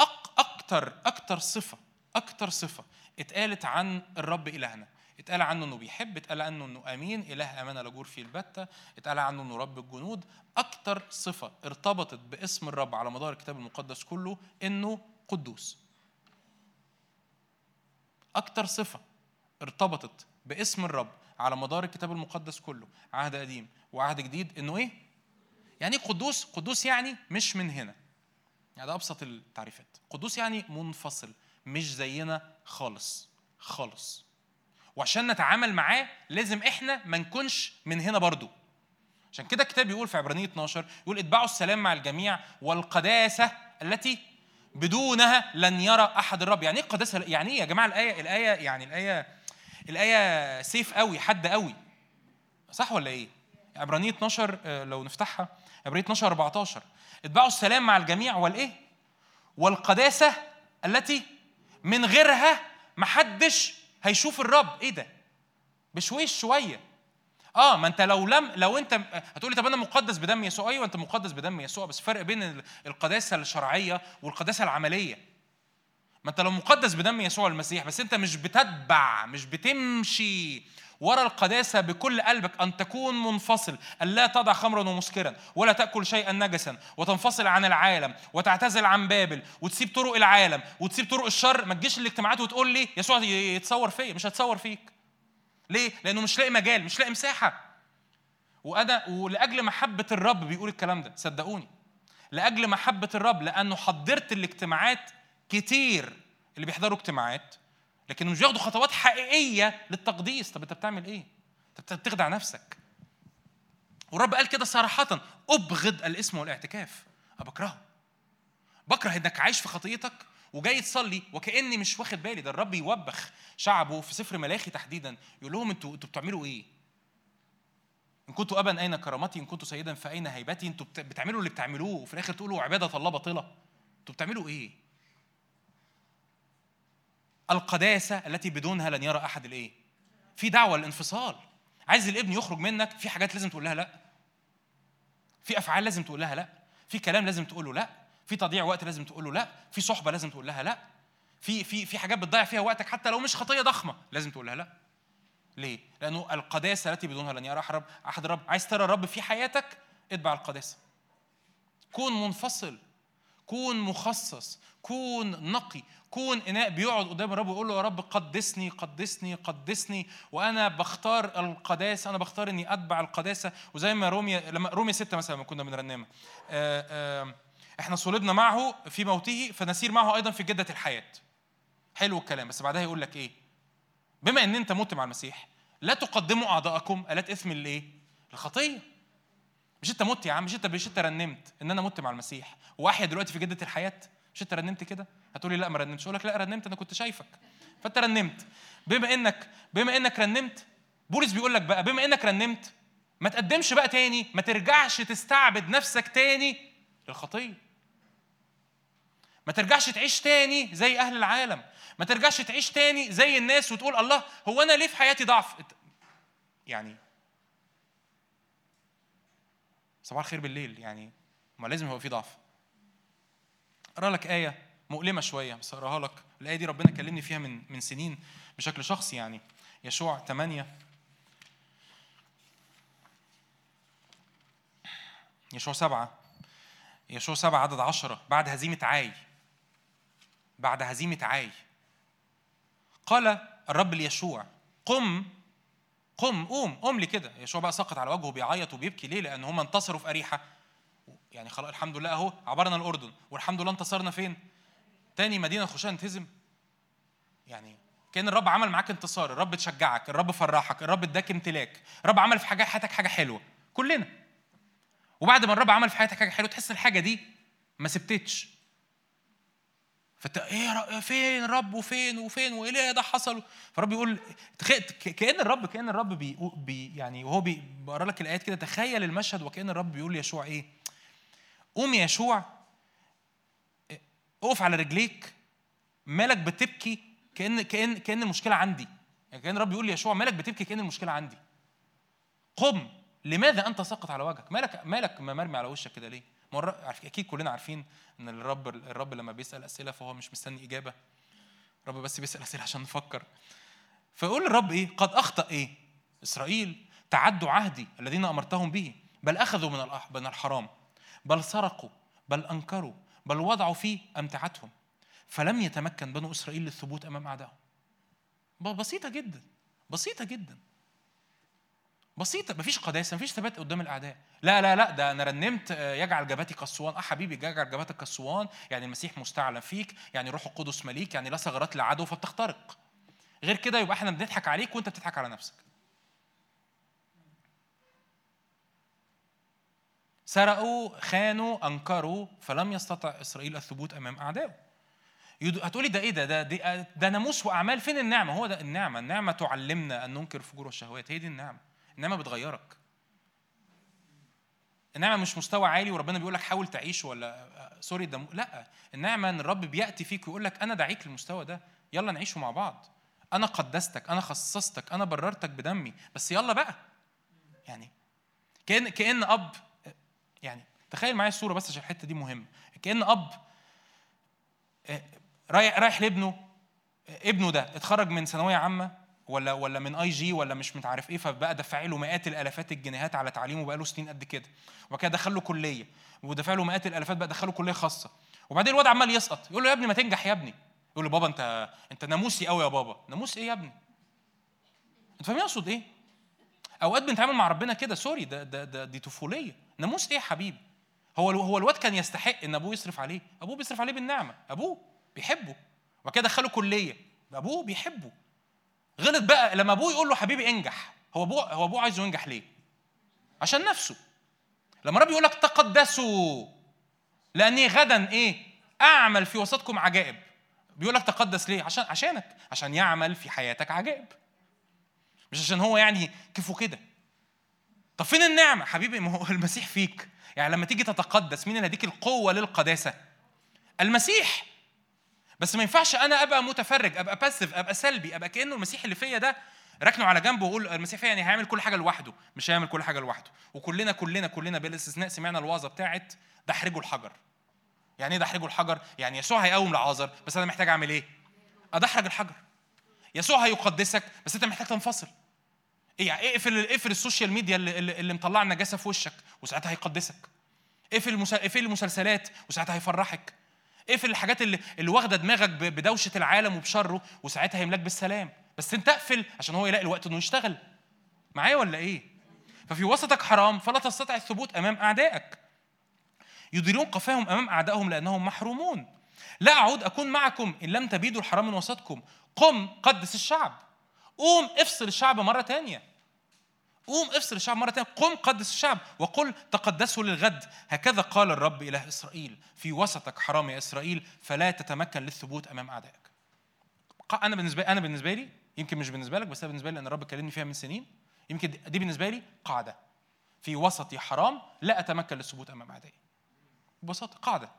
أك أكتر أكتر صفة أكتر صفة اتقالت عن الرب إلهنا. اتقال عنه إنه بيحب اتقال عنه إنه أمين إله أمانة لا جور فيه البتة اتقال عنه إنه رب الجنود. أكتر صفة ارتبطت باسم الرب على مدار الكتاب المقدس كله إنه قدوس. أكتر صفة ارتبطت باسم الرب على مدار الكتاب المقدس كله عهد قديم وعهد جديد إنه إيه؟ يعني قدوس قدوس يعني مش من هنا. يعني ده أبسط التعريفات. قدوس يعني منفصل مش زينا خالص خالص. وعشان نتعامل معاه لازم إحنا ما نكونش من هنا برضو. عشان كده الكتاب بيقول في عبرانية 12 يقول اتبعوا السلام مع الجميع والقداسة التي بدونها لن يرى أحد الرب. يعني إيه القداسة؟ يعني إيه يا جماعة الآية الآية يعني الآية الآية سيف قوي حد قوي. صح ولا إيه؟ عبرانية 12 آه، لو نفتحها. عبرانية 12 14 اتبعوا السلام مع الجميع والإيه؟ والقداسة التي من غيرها محدش هيشوف الرب. إيه ده؟ بشويش شوية. آه ما أنت لو لم لو أنت هتقولي طب أنا مقدس بدم يسوع؟ أيوه أنت مقدس بدم يسوع بس فرق بين ال- القداسة الشرعية والقداسة العملية. ما أنت لو مقدس بدم يسوع المسيح بس أنت مش بتتبع مش بتمشي ورا القداسة بكل قلبك أن تكون منفصل ألا تضع خمرا ومسكرا ولا تأكل شيئا نجسا وتنفصل عن العالم وتعتزل عن بابل وتسيب طرق العالم وتسيب طرق الشر. ما تجيش الاجتماعات وتقول لي يسوع يتصور فيا مش هتصور فيك. ليه؟ لأنه مش لاقي مجال مش لاقي مساحة. وأنا ولأجل محبة الرب بيقول الكلام ده صدقوني. لأجل محبة الرب لأنه حضرت الاجتماعات كتير اللي بيحضروا اجتماعات لكن مش بياخدوا خطوات حقيقية للتقديس. طب أنت بتعمل إيه؟ أنت بتخدع نفسك. والرب قال كده صراحة أبغض الاسم والاعتكاف. بكرهه بكره إنك عايش في خطيتك وجاي تصلي وكأني مش واخد بالي. ده الرب يوبخ شعبه في سفر ملاخي تحديدا. يقول لهم أنتوا أنتوا بتعملوا إيه؟ إن كنتوا ابا أين كرامتي؟ إن كنتوا سيدا فأين هيبتي؟ إنتوا بت- بتعملوا اللي بتعملوه. وفي الآخر تقولوا عبادة الله باطلة. أنتوا بتعملوا إيه؟ القداسة التي بدونها لن يرى أحد الإيه؟ في دعوة للانفصال. عايز الابن يخرج منك في حاجات لازم تقول لها لأ. في أفعال لازم تقول لها لأ. في كلام لازم تقول له لأ. في تضييع وقت لازم تقول له لأ. في صحبة لازم تقول لها لأ. في في في حاجات بتضيع فيها وقتك حتى لو مش خطية ضخمة لازم تقول لها لأ. ليه؟ لأنه القداسة التي بدونها لن يرى أحد أحد الرب، عايز ترى الرب في حياتك؟ اتبع القداسة. كون منفصل، كون مخصص كون نقي كون إناء بيقعد قدام الرب ويقول له يا رب قدسني قدسني قدسني وأنا بختار القداسة أنا بختار إني أتبع القداسة. وزي ما روميا لما روميا ستة مثلا لما كنا بنرنمها. آه، آه، إحنا صلبنا معه في موته فنسير معه أيضا في جدة الحياة. حلو الكلام بس بعدها يقول لك إيه؟ بما إن أنت مت مع المسيح لا تقدموا أعضاءكم آلات إثم الايه الخطيه مش انت مت يا عم مش انت مش انت رنمت ان أنا مت مع المسيح. واحيا دلوقتي في جدة الحياة مش انت رنمت كده؟ هتقولي لا ما رنمتش. أقول لك لا رنمت أنا كنت شايفك. فانت رنمت. بما انك بما انك رنمت بولس بيقول لك بقى بما انك رنمت ما تقدمش بقى تاني ما ترجعش تستعبد نفسك تاني للخطية. ما ترجعش تعيش تاني زي أهل العالم. ما ترجعش تعيش تاني زي الناس وتقول الله هو أنا ليه في حياتي ضعف؟ يعني صباح الخير بالليل يعني ما لازم يبقى في ضعف. اقرا لك آية مؤلمة شوية بس أقراها لك. الآية دي ربنا كلمني فيها من من سنين بشكل شخصي يعني. يشوع 8 يشوع سبعة. يشوع سبعة عدد عشرة. بعد هزيمة عاي. بعد هزيمة عاي. قال الرب ليشوع قم قم قوم قوم لي كده. يشوع بقى سقط على وجهه بيعيط وبيبكي ليه؟ لأن هم انتصروا في أريحة. يعني خلاص الحمد لله أهو عبرنا الأردن. والحمد لله انتصرنا فين؟ تاني مدينة نخشها نتهزم يعني كأن الرب عمل معاك انتصار. الرب تشجعك الرب فرحك الرب اداك امتلاك. الرب عمل في حاجة حياتك حاجة حلوة. كلنا. وبعد ما الرب عمل في حياتك حاجة حلوة تحس الحاجة دي ما سبتتش. فانت إيه فين الرب وفين وفين وإيه ده حصل؟ فالرب يقول كأن الرب كأن الرب بي, بي يعني وهو بيقرأ لك الآيات كده تخيل المشهد وكأن الرب بيقول ليشوع إيه؟ قوم يا يشوع اقف على رجليك مالك بتبكي كان كان كأن المشكلة عندي. يعني كأن الرب يقول ليشوع مالك بتبكي كأن المشكلة عندي. قم لماذا أنت ساقط على وجهك؟ مالك مالك مرمي على وشك كده ليه؟ أكيد كلنا عارفين إن الرب الرب لما بيسأل أسئلة فهو مش مستني إجابة. الرب بس بيسأل أسئلة عشان نفكر. فيقول الرب إيه؟ قد أخطأ إيه؟ إسرائيل تعدوا عهدي الذين أمرتهم به بل أخذوا من من الحرام بل سرقوا بل أنكروا بل وضعوا فيه أمتعتهم. فلم يتمكن بنو إسرائيل للثبوت أمام أعدائهم. بسيطة جدا بسيطة جدا. بسيطة مفيش قداسة مفيش ثبات قدام الأعداء. لا لا لا ده أنا رنمت آه، يجعل جبهتي كالصوان أه حبيبي يجعل جبهتك كالصوان يعني المسيح مستعلن فيك يعني روح القدس مليك يعني لا ثغرات لعدو فبتخترق. غير كده يبقى إحنا بنضحك عليك وأنت بتضحك على نفسك. سرقوا خانوا أنكروا فلم يستطع إسرائيل الثبوت أمام أعدائه. هتقولي ده إيه ده؟ ده ده, ده ناموس وأعمال. فين النعمة؟ هو ده النعمة. النعمة تعلمنا أن ننكر الفجور والشهوات هي دي النعمة. النعمة بتغيرك. النعمة مش مستوى عالي وربنا بيقول لك حاول تعيش ولا سوري ده لا. النعمة إن الرب بيأتي فيك ويقول لك أنا دعيك للمستوى ده يلا نعيشه مع بعض. أنا قدستك أنا خصصتك أنا بررتك بدمي. بس يلا بقى. يعني كأن كأن أب يعني تخيل معايا الصورة بس عشان الحتة دي مهمة. كأن أب آه، رايح رايح لابنه ابنه ده اتخرج من ثانوية عامة ولا ولا من اي جي ولا مش متعرف إيه فبقى دفع له مئات الآلافات الجنيهات على تعليمه بقى له سنين قد كده. وبعد كده دخل له كلية ودفع له مئات الآلافات بقى دخله كلية خاصة. وبعدين الواد عمال يسقط يقول له يا ابني ما تنجح يا ابني. يقول له بابا أنت أنت ناموسي قوي يا بابا. ناموس إيه يا ابني؟ أنت فاهم يقصد إيه؟ أوقات بنتعامل مع ربنا كده سوري ده ده, ده دي طفولية. ناموس إيه يا حبيبي؟ هو هو الواد كان يستحق إن أبوه يصرف عليه. أبوه بيصرف عليه بالنعمة. أبوه بيحبه. وبعد كده دخله كلية. أبوه بيحبه. غلط بقى لما أبوه يقول له حبيبي انجح. هو ابوه هو أبوه عايزه ينجح ليه؟ عشان نفسه. لما ربي يقول لك تقدسوا لأني غدا إيه؟ أعمل في وسطكم عجائب. بيقول لك تقدس ليه؟ عشان عشانك. عشان يعمل في حياتك عجائب. مش عشان هو يعني كيفه كده. طب فين النعمة؟ حبيبي ما هو المسيح فيك. يعني لما تيجي تتقدس مين اللي هيديك القوة للقداسة؟ المسيح. بس ما ينفعش أنا أبقى متفرج أبقى باسيف أبقى سلبي أبقى كأنه المسيح اللي فيا ده ركنه على جنب وقول المسيح يعني هيعمل كل حاجة لوحده مش هيعمل كل حاجة لوحده. وكلنا كلنا كلنا بلا استثناء سمعنا الوعظة بتاعت دحرجوا الحجر. يعني إيه دحرجوا الحجر؟ يعني يسوع هيقوم لعازر بس أنا محتاج أعمل إيه؟ أدحرج الحجر. يسوع هيقدسك بس أنت محتاج تنفصل. إيه يعني اقفل اقفل ال social media اللي, اللي مطلع النجاسة في وشك وساعتها هيقدسك. اقفل اقفل المسلسلات وساعتها هيفرحك. اقفل الحاجات اللي اللي واخده دماغك بدوشة العالم وبشره وساعتها هيملاك بالسلام. بس انت اقفل عشان هو يلاقي الوقت إنه يشتغل. معايا ولا إيه؟ ففي وسطك حرام فلا تستطع الثبوت أمام أعدائك. يديرون قفاهم أمام أعدائهم لأنهم محرومون. لا أعود أكون معكم إن لم تبيدوا الحرام من وسطكم. قم قدس الشعب. قوم افصل الشعب مرة تانية. قوم افصل الشعب مرة تانية. قم قدس الشعب وقل تقدسوا للغد. هكذا قال الرب إله إسرائيل في وسطك حرام يا إسرائيل فلا تتمكن للثبوت أمام أعدائك. أنا بالنسبة أنا بالنسبة لي يمكن مش بالنسبة لك بس أنا بالنسبة لي لأن الرب كلمني فيها من سنين يمكن دي- دي بالنسبة لي قاعدة. في وسطي حرام لا أتمكن للثبوت أمام أعدائي. ببساطة قاعدة.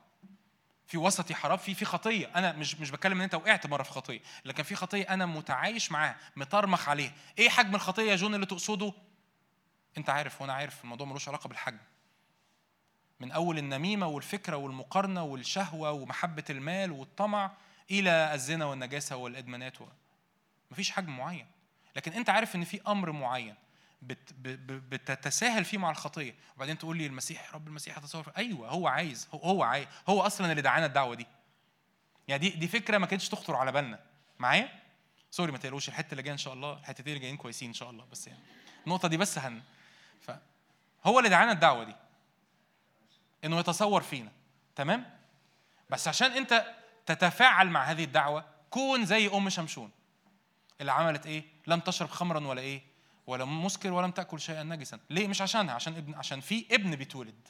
في وسطي حرام في في خطية. أنا مش مش بتكلم إن أنت وقعت مرة في خطية لكن في خطية أنا متعايش معاها مطرمخ عليها. إيه حجم الخطية يا جون اللي تقصده؟ انت عارف وأنا عارف الموضوع ملوش علاقة بالحجم. من أول النميمة والفكرة والمقارنة والشهوة ومحبة المال والطمع إلى الزنا والنجاسة والإدمانات و... مفيش حجم معين. لكن أنت عارف إن في أمر معين بت بتتساهل فيه مع الخطية. وبعدين تقول لي المسيح رب المسيح يتصور. فيه. أيوه هو عايز هو, هو عايز هو أصلا اللي دعانا الدعوة دي. يعني دي دي فكرة ما كانتش تخطر على بالنا. معايا؟ سوري ما تقلقوش الحتة اللي جاية إن شاء الله الحتتين اللي جايين كويسين إن شاء الله. بس يعني النقطة دي بس هن ف هو اللي دعانا الدعوة دي. إنه يتصور فينا. تمام؟ بس عشان أنت تتفاعل مع هذه الدعوة كون زي أم شمشون. اللي عملت إيه؟ لم تشرب خمرا ولا إيه؟ ولا مسكر ولم تأكل شيئا نجسا. ليه؟ مش عشانها عشان ابن عشان في ابن بيتولد.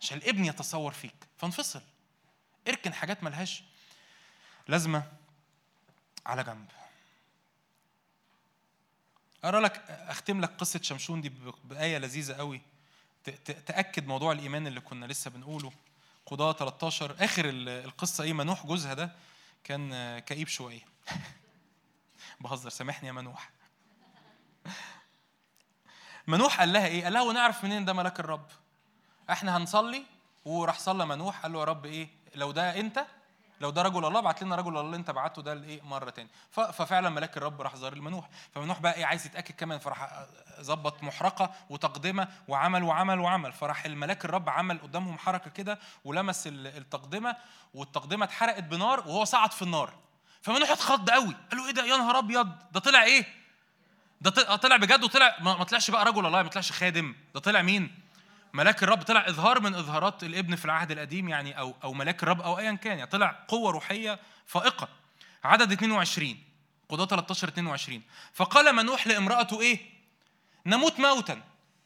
عشان الابن يتصور فيك. فانفصل. اركن حاجات ملهاش لازمة على جنب. أقرأ لك أختم لك قصة شمشون دي ب- بآية لذيذة قوي. ت- ت- تأكد موضوع الإيمان اللي كنا لسه بنقوله. قضاة 13 آخر ال- القصة إيه؟ منوح جوزها ده كان كئيب شوية. بهزر سامحني يا منوح. منوح قال لها إيه؟ قال لها ونعرف منين ده ملاك الرب؟ إحنا هنصلي وراح صلى منوح قال له يا رب إيه؟ لو ده أنت لو ده رجل الله بعت لنا رجل الله اللي انت بعته ده لإيه؟ مرة تاني. ففعلا ملاك الرب راح زار المنوح. فمنوح بقى إيه؟ عايز يتأكد كمان فراح ظبط محرقة وتقدمة وعمل وعمل وعمل. فراح الملاك الرب عمل قدامهم حركة كده ولمس ال- التقدمة والتقدمة اتحرقت بنار وهو صعد في النار. فمنوح اتخض قوي. قال له إيه ده؟ يا نهار أبيض! ده طلع إيه؟ ده طلع- بجد وطلع ما طلعش بقى رجل الله ما طلعش خادم. ده طلع مين؟ ملاك الرب طلع إظهار من إظهارات الابن في العهد القديم يعني أو أو ملاك الرب أو ايا كان يعني. طلع قوة روحية فائقة. عدد 22 قضاة 13 22 فقال منوح لامرأته إيه؟ نموت موتا.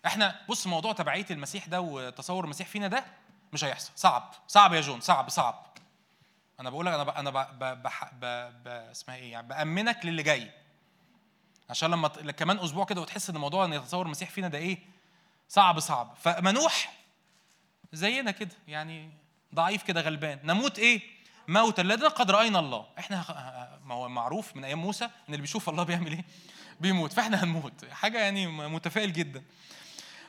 إحنا بص موضوع تبعية المسيح ده وتصور المسيح فينا ده مش هيحصل. صعب. صعب يا جون. صعب صعب. أنا بقول لك أنا. أنا. اسمها إيه يعني؟ بأمنك للي جاي. عشان لما كمان أسبوع كده وتحس إن موضوع إن يتصور المسيح فينا ده إيه؟ صعب صعب. فمنوح زينا كده يعني ضعيف كده غلبان. نموت إيه؟ موتا. الذين قد رأينا الله. إحنا ه- ما هو معروف من أيام موسى إن اللي بيشوف الله بيعمل إيه؟ بيموت. فإحنا هنموت. حاجة يعني متفائل جدا.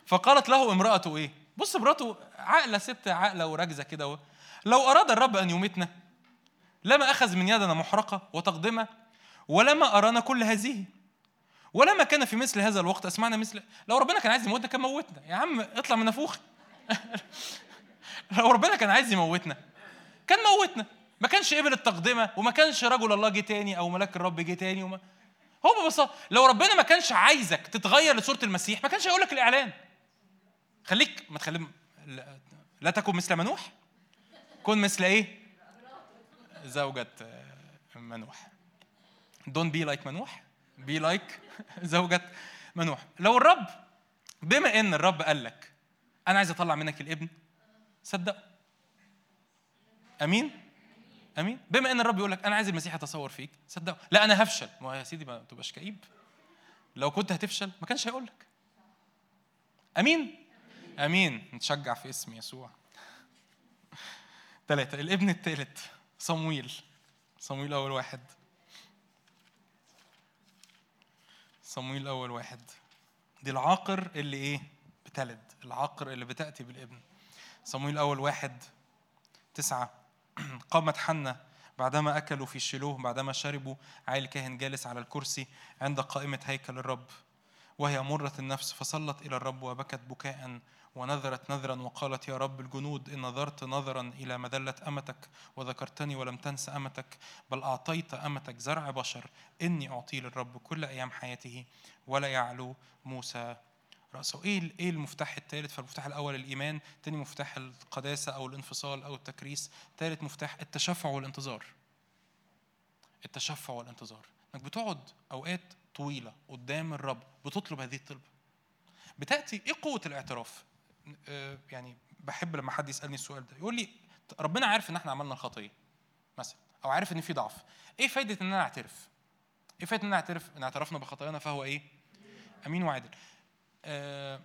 فقالت له امرأته إيه؟ بص مراته عاقلة ست عاقلة وراكزة كده لو أراد الرب أن يميتنا لما أخذ من يدنا محرقة وتقدمة ولما أرانا كل هذه ولما كان في مثل هذا الوقت أسمعنا مثل لو ربنا كان عايز يموتنا كان موتنا. يا عم اطلع من نافوخي. لو ربنا كان عايز يموتنا كان موتنا. ما كانش قبل التقدمة وما كانش رجل الله جه تاني أو ملاك الرب جه تاني وما هو ببساطة لو ربنا ما كانش عايزك تتغير لصورة المسيح ما كانش هيقول لك الإعلان. خليك ما تخلي لا, تكن مثل منوح. كن مثل إيه؟ زوجة منوح. Don't be like منوح. Be like زوجة منوح. لو الرب بما إن الرب قال لك أنا عايز أطلع منك الابن صدق. أمين؟ أمين؟ بما إن الرب يقول لك أنا عايز المسيح يتصور فيك صدقه لا أنا هفشل. ما يا سيدي ما تبقاش كئيب. لو كنت هتفشل ما كانش هيقول لك. أمين؟ أمين. نتشجع في اسم يسوع. ثلاثة الابن الثالث صمويل. صمويل أول واحد. صمويل أول واحد. دي العاقر اللي إيه؟ بتلد. العاقر اللي بتأتي بالابن. صمويل أول واحد تسعة. قامت حنة. بعدما أكلوا في شيلوه بعدما شربوا عائل الكاهن جالس على الكرسي عند قائمة هيكل الرب. وهي مرة النفس فصلت إلى الرب وبكت بكاء. ونذرت نذرا وقالت يا رب الجنود إن نظرت نظرا إلى مذلة أمتك وذكرتني ولم تنس أمتك بل أعطيت أمتك زرع بشر إني أعطيه للرب كل أيام حياته. ولا يعلو موسى رأسه. إيه إيه المفتاح الثالث فالمفتاح الأول الإيمان تاني مفتاح القداسة أو الانفصال أو التكريس ثالث مفتاح التشفع والانتظار. التشفع والانتظار. إنك بتقعد أوقات طويلة قدام الرب بتطلب هذه الطلبه بتأتي إيه قوة الاعتراف؟ يعني بحب لما حد يسألني السؤال ده يقول لي ربنا عارف إن إحنا عملنا الخطيه مثلا أو عارف إن في ضعف. إيه فايدة إن أنا أعترف؟ إيه فايدة إن أنا أعترف؟ إن اعترفنا بخطايانا فهو إيه؟ أمين وعادل. آه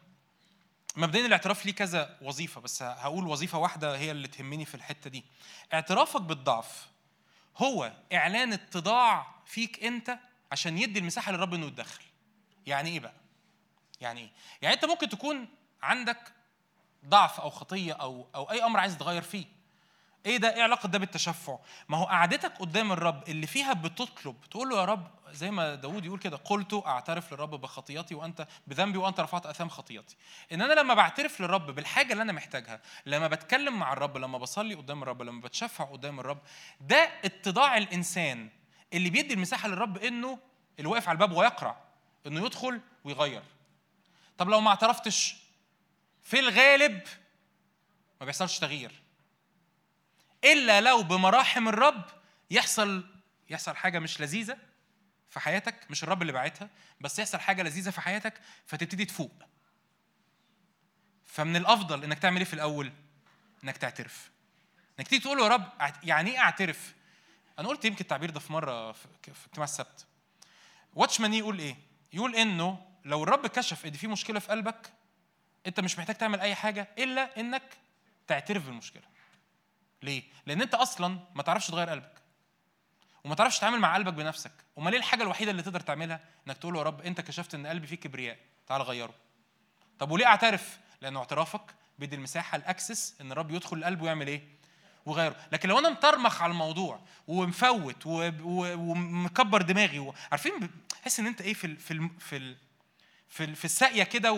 مبدئيا الاعتراف ليه كذا وظيفة بس هقول وظيفة واحدة هي اللي تهمني في الحتة دي. اعترافك بالضعف هو إعلان اتضاع فيك أنت عشان يدي المساحة للرب إنه يتدخل. يعني إيه بقى؟ يعني إيه؟ يعني أنت ممكن تكون عندك ضعف أو خطية أو أو أي أمر عايز تغير فيه. إيه ده؟ إيه علاقة ده بالتشفع؟ ما هو قعدتك قدام الرب اللي فيها بتطلب تقول له يا رب زي ما داود يقول كده قلت أعترف للرب بخطيئتي وانت بذنبي وأنت رفعت أثام خطيئتي إن أنا لما بعترف للرب بالحاجة اللي أنا محتاجها لما بتكلم مع الرب لما بصلي قدام الرب لما بتشفع قدام الرب ده اتضاع الإنسان اللي بيدي المساحة للرب إنه اللي واقف على الباب ويقرع إنه يدخل ويغير. طب لو ما اعترفتش في الغالب ما بيحصلش تغيير. إلا لو بمراحم الرب يحصل يحصل حاجة مش لذيذة في حياتك مش الرب اللي باعتها بس يحصل حاجة لذيذة في حياتك فتبتدي تفوق. فمن الأفضل إنك تعمل إيه في الأول؟ إنك تعترف. إنك تيجي تقول يا رب يعني إيه أعترف؟ أنا قلت يمكن التعبير ده في مرة في اجتماع السبت. واتشمان يقول إيه؟ يقول إنه لو الرب كشف إن في مشكلة في قلبك انت مش محتاج تعمل اي حاجة إلا إنك تعترف بالمشكلة. ليه؟ لأن أنت أصلا ما تعرفش تغير قلبك. وما تعرفش تتعامل مع قلبك بنفسك. امال إيه الحاجة الوحيدة اللي تقدر تعملها؟ إنك تقول له يا رب أنت كشفت إن قلبي فيه كبرياء. تعال غيره. طب وليه أعترف؟ لأنه اعترافك بيدي المساحة الأكسس إن الرب يدخل القلب ويعمل إيه؟ وغيره. لكن لو أنا مطرمخ على الموضوع ومفوت ومكبر دماغي عارفين تحس إن أنت إيه في في في في, في الساقية كده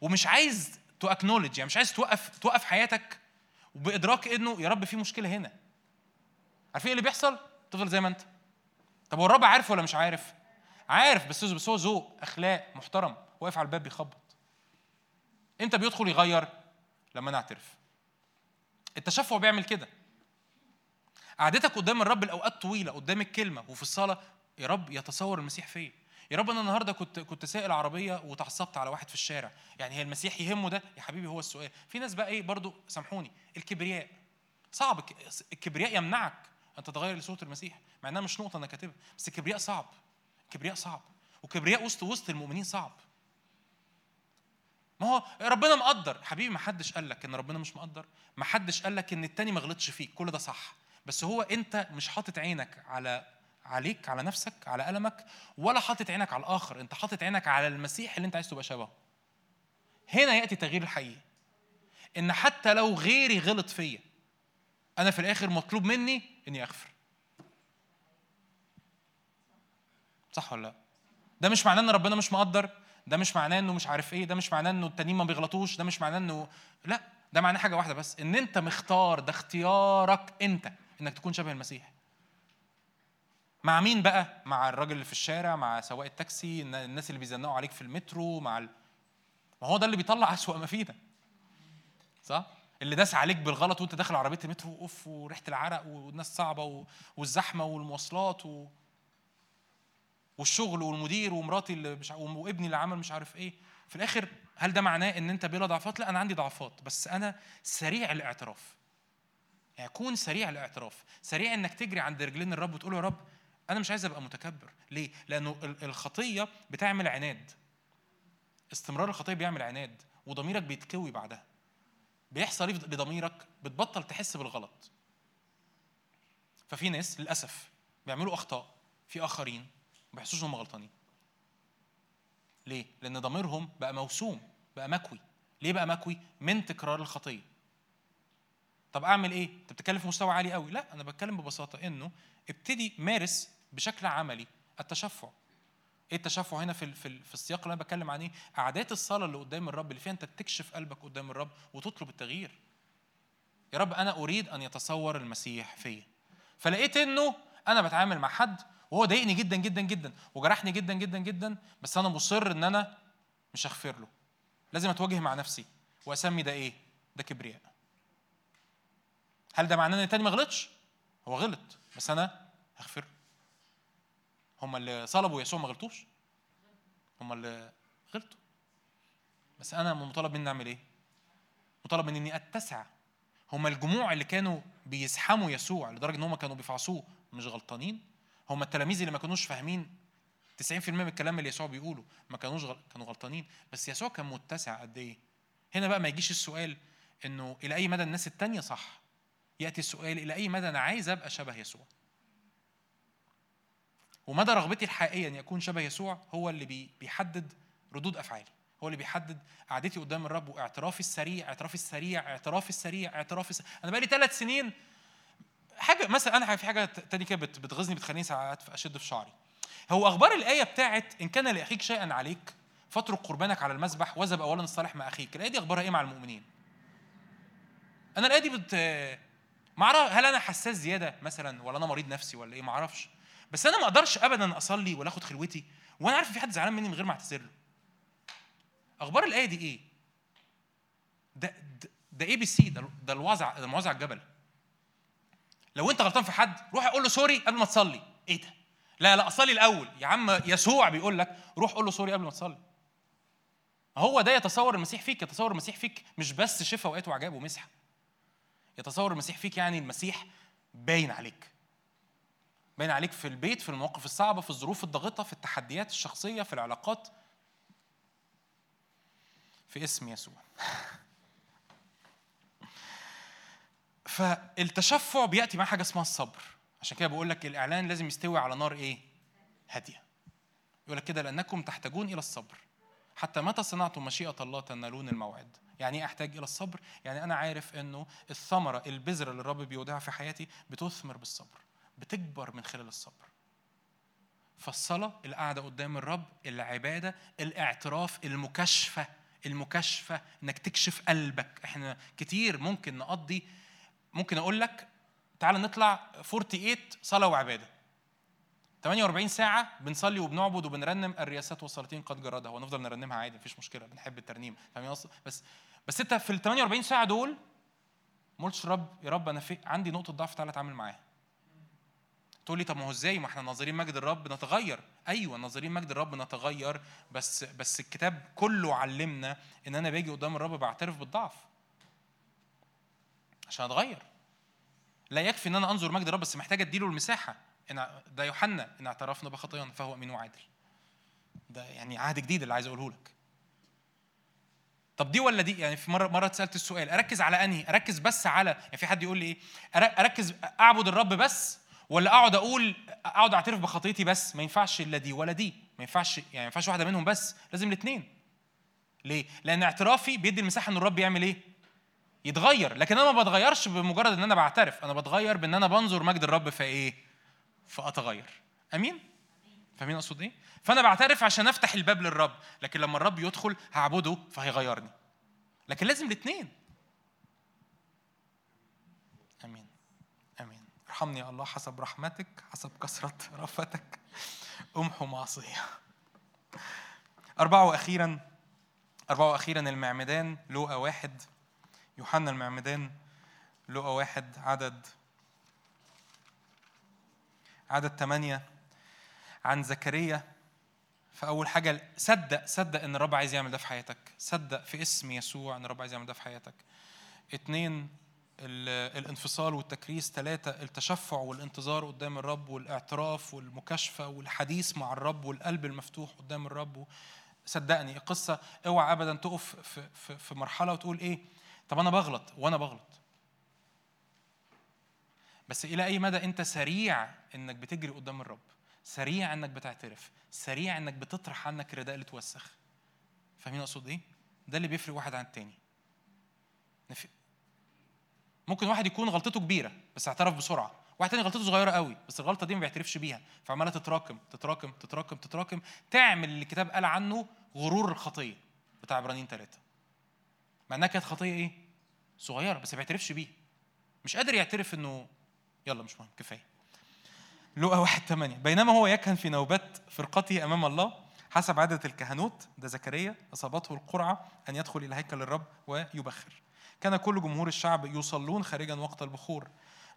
ومش عايز تو يعني مش عايز توقف توقف حياتك وبادراك إنه يا رب في مشكلة هنا. عارفين إيه اللي بيحصل؟ تفضل زي ما أنت. طب هو الرب عارف ولا مش عارف؟ عارف بس بس هو ذوق أخلاق محترم واقف على الباب بيخبط. انت بيدخل يغير؟ لما نعترف التشفع بيعمل كده. قعدتك قدام الرب الاوقات طويلة قدام الكلمة وفي الصلاة يا رب يتصور المسيح فيا يا رب أنا النهارده كنت كنت سائل عربية وتعصبت على واحد في الشارع. يعني هي المسيح يهمه ده؟ يا حبيبي هو السؤال. في ناس بقى إيه؟ برضو سامحوني. الكبرياء. صعب. الكبرياء يمنعك أن تتغير لصوت المسيح مع إنها مش نقطة أنا كاتبها. بس الكبرياء صعب. الكبرياء صعب. وكبرياء وسط وسط المؤمنين صعب. ما هو ربنا مقدر. حبيبي ما حدش قال لك إن ربنا مش مقدر. ما حدش قال لك إن التاني ما غلطش فيك. كل ده صح. بس هو أنت مش حاطط عينك على عليك على نفسك على ألمك ولا حاطط عينك على الآخر. أنت حاطط عينك على المسيح اللي أنت عايز تبقى شبهه. هنا يأتي تغيير الحقيقي. إن حتى لو غيري غلط فيا أنا في الآخر مطلوب مني إني أغفر. صح ولا لأ؟ ده مش معناه إن ربنا مش مقدر ده مش معناه إنه مش عارف إيه ده مش معناه إنه التانيين ما بيغلطوش ده مش معناه إنه لأ ده معناه حاجة واحدة بس. إن أنت مختار ده اختيارك أنت إنك تكون شبه المسيح. مع مين بقى؟ مع الراجل اللي في الشارع، مع سواق التاكسي، الناس اللي بيزنقوا عليك في المترو، مع ال... ما هو ده اللي بيطلع أسوأ ما فينا. صح؟ اللي داس عليك بالغلط وأنت داخل عربية المترو أوف وريحة العرق والناس صعبة و... والزحمة والمواصلات و... والشغل والمدير ومراتي اللي مش وابني اللي عمل مش عارف إيه في الآخر هل ده معناه إن أنت بلا ضعفات لا أنا عندي ضعفات بس أنا سريع الاعتراف يعني كون سريع الاعتراف سريع إنك تجري عند رجلين الرب وتقول يا رب أنا مش عايز أبقى متكبر. ليه؟ لأنه الخطية بتعمل عناد. استمرار الخطية بيعمل عناد وضميرك بيتكوي بعدها. بيحصل إيه لضميرك بتبطل تحس بالغلط. ففي ناس للأسف بيعملوا أخطاء في آخرين ما بيحسوش انهم غلطانين. ليه؟ لأن ضميرهم بقى موسوم بقى مكوي. ليه بقى مكوي؟ من تكرار الخطية. طب أعمل إيه؟ أنت بتتكلم في مستوى عالي قوي لا أنا بتكلم ببساطة إنه ابتدي مارس بشكل عملي التشفع. إيه التشفع هنا في في في السياق اللي أنا بتكلم عنه؟ قعدات الصلاة اللي قدام الرب اللي فيها أنت بتكشف قلبك قدام الرب وتطلب التغيير. يا رب أنا أريد أن يتصور المسيح فيا. فلقيت إنه أنا بتعامل مع حد وهو ضايقني جدا جدا جدا وجرحني جدا جدا جدا بس أنا مصر إن أنا مش هغفر له. لازم اتواجه مع نفسي وأسمي ده إيه؟ ده كبرياء. هل ده معناه إن التاني ما غلطش؟ هو غلط بس أنا هغفر هم اللي صلبوا يسوع ما غلطوش؟ هم اللي غلطوا. بس أنا مطالب مني أعمل إيه؟ مطالب مني إني أتسع. هم الجموع اللي كانوا بيزحموا يسوع لدرجة إن هم كانوا بيفعصوه مش غلطانين. هم التلاميذ اللي ما كانوش فاهمين. 90% من الكلام اللي يسوع بيقوله ما كانوش غل... كانوا غلطانين. بس يسوع كان متسع قد إيه؟ هنا بقى ما يجيش السؤال إنه إلى أي مدى الناس التانية صح؟ يأتي السؤال إلى أي مدى أنا عايز أبقى شبه يسوع؟ ومدى رغبتي الحقيقية أن اكون شبه يسوع هو اللي بيحدد ردود أفعالي. هو اللي بيحدد قعدتي قدام الرب واعترافي السريع اعترافي السريع اعترافي السريع اعترافي السريع. أنا بقالي ثلاث سنين حاجة مثلا أنا في حاجة تاني كده بتغيظني بتخليني ساعات أشد في شعري. هو أخبار الآية بتاعت إن كان لأخيك شيئا عليك فاترك قربانك على المذبح واذهب اولا الصالح مع أخيك. الآية دي أخبارها إيه مع المؤمنين؟ أنا الآية دي بت ما هل أنا حساس زيادة مثلا ولا أنا مريض نفسي ولا إيه؟ ما أعرفش. بس أنا ما أقدرش ابدا أصلي ولا اخد خلوتي وأنا عارف في حد زعلان مني من غير ما أعتذر له. أخبار الآية دي إيه؟ ده ده ABC ده ده الوضع ده موعظة الجبل. لو أنت غلطان في حد روح قول له sorry قبل ما تصلي. إيه ده؟ لا لا أصلي الأول. يا عم يسوع بيقول لك روح قول له sorry قبل ما تصلي. هو ده يتصور المسيح فيك يتصور المسيح فيك مش بس شفاء وقوات وعجائب ومسحه يتصور المسيح فيك يعني المسيح باين عليك. باين عليك في البيت في المواقف الصعبة في الظروف الضاغطة في التحديات الشخصية في العلاقات. في اسم يسوع. فالتشفع بيأتي مع حاجة اسمها الصبر. عشان كده بقول لك الإعلان لازم يستوي على نار إيه؟ هادية. يقول لك كده لأنكم تحتاجون إلى الصبر. حتى متى صنعتم مشيئة الله تنالون الموعد؟ يعني إيه أحتاج إلى الصبر؟ يعني أنا عارف إنه الثمرة البذرة اللي الرب بيودعها في حياتي بتثمر بالصبر. بتكبر من خلال الصبر. فالصلاة القعدة قدام الرب العبادة الاعتراف المكاشفة المكاشفة إنك تكشف قلبك. إحنا كتير ممكن نقضي ممكن أقول لك تعال نطلع 48 صلاة وعبادة. 48 ساعة بنصلي وبنعبد وبنرنم الرياسات والسلاطين قد جردها ونفضل نرنمها عادي مفيش مشكلة بنحب الترنيم. فاهمين بس بس أنت في ال 48 ساعة دول ما قلتش رب يا رب أنا في عندي نقطة ضعف تعالى أتعامل معاها. تقول لي طب ما هو إزاي؟ ما إحنا ناظرين مجد الرب نتغير. أيوه ناظرين مجد الرب نتغير بس بس الكتاب كله علمنا إن أنا باجي قدام الرب بعترف بالضعف. عشان أتغير. لا يكفي إن أنا أنظر مجد الرب بس محتاج أديله المساحة. إن ده يوحنا إن اعترفنا بخطايانا فهو أمين وعادل. ده يعني عهد جديد اللي عايز أقوله لك. طب دي ولا دي؟ يعني في مرة مرة اتسألت السؤال أركز على أنهي؟ أركز بس على يعني في حد يقول لي إيه؟ أركز أعبد الرب بس؟ ولا اقعد أقول اقعد اعترف بخطيتي بس؟ ما ينفعش الا دي ولا دي. ما ينفعش يعني ما ينفعش واحدة منهم بس لازم الاثنين ليه؟ لأن اعترافي بيدي المساحة إن الرب يعمل إيه؟ يتغير. لكن أنا ما بتغيرش بمجرد إن أنا بعترف. أنا بتغير بإن أنا بنظر مجد الرب في إيه؟ فاتغير آمين؟ فاهمين أقصد إيه؟ فأنا بعترف عشان أفتح الباب للرب. لكن لما الرب يدخل هعبده فهيغيرني. لكن لازم الاثنين امين امين ارحمني يا الله حسب رحمتك حسب كثرة رفتك. امحو معصية أربعة وأخيرا أربعة وأخيرا المعمدان لوقا واحد. يوحنا المعمدان لقى واحد عدد عدد ثمانية عن زكريا فأول حاجة صدق صدق إن الرب عايز يعمل ده في حياتك. صدق في اسم يسوع إن الرب عايز يعمل ده في حياتك. اتنين الانفصال والتكريس ثلاثة التشفع والانتظار قدام الرب والاعتراف والمكاشفة والحديث مع الرب والقلب المفتوح قدام الرب. صدقني القصة اوعى أبدا تقف في, في مرحلة وتقول إيه؟ طب أنا بغلط وأنا بغلط. بس إلى أي مدى أنت سريع إنك بتجري قدام الرب؟ سريع إنك بتعترف؟ سريع إنك بتطرح عنك الرداء اللي توسخ فاهمين أقصد إيه؟ ده اللي بيفرق واحد عن التاني. ممكن واحد يكون غلطته كبيرة بس اعترف بسرعة. واحد تاني غلطته صغيرة قوي بس الغلطة دي ما بيعترفش بيها فعمالة تتراكم تتراكم تتراكم تتراكم تعمل اللي الكتاب قال عنه غرور الخطيه بتاع عبرانيين ثلاثة مع إنها كانت خطية إيه؟ صغيرة بس ما بيعترفش بيها. مش قادر يعترف إنه يلا مش مهم كفاية. لقى واحد ثمانية بينما هو يكهن في نوبات فرقته أمام الله حسب عادة الكهنوت ده زكريا أصابته القرعة أن يدخل إلى هيكل الرب ويبخر. كان كل جمهور الشعب يصلون خارجا وقت البخور.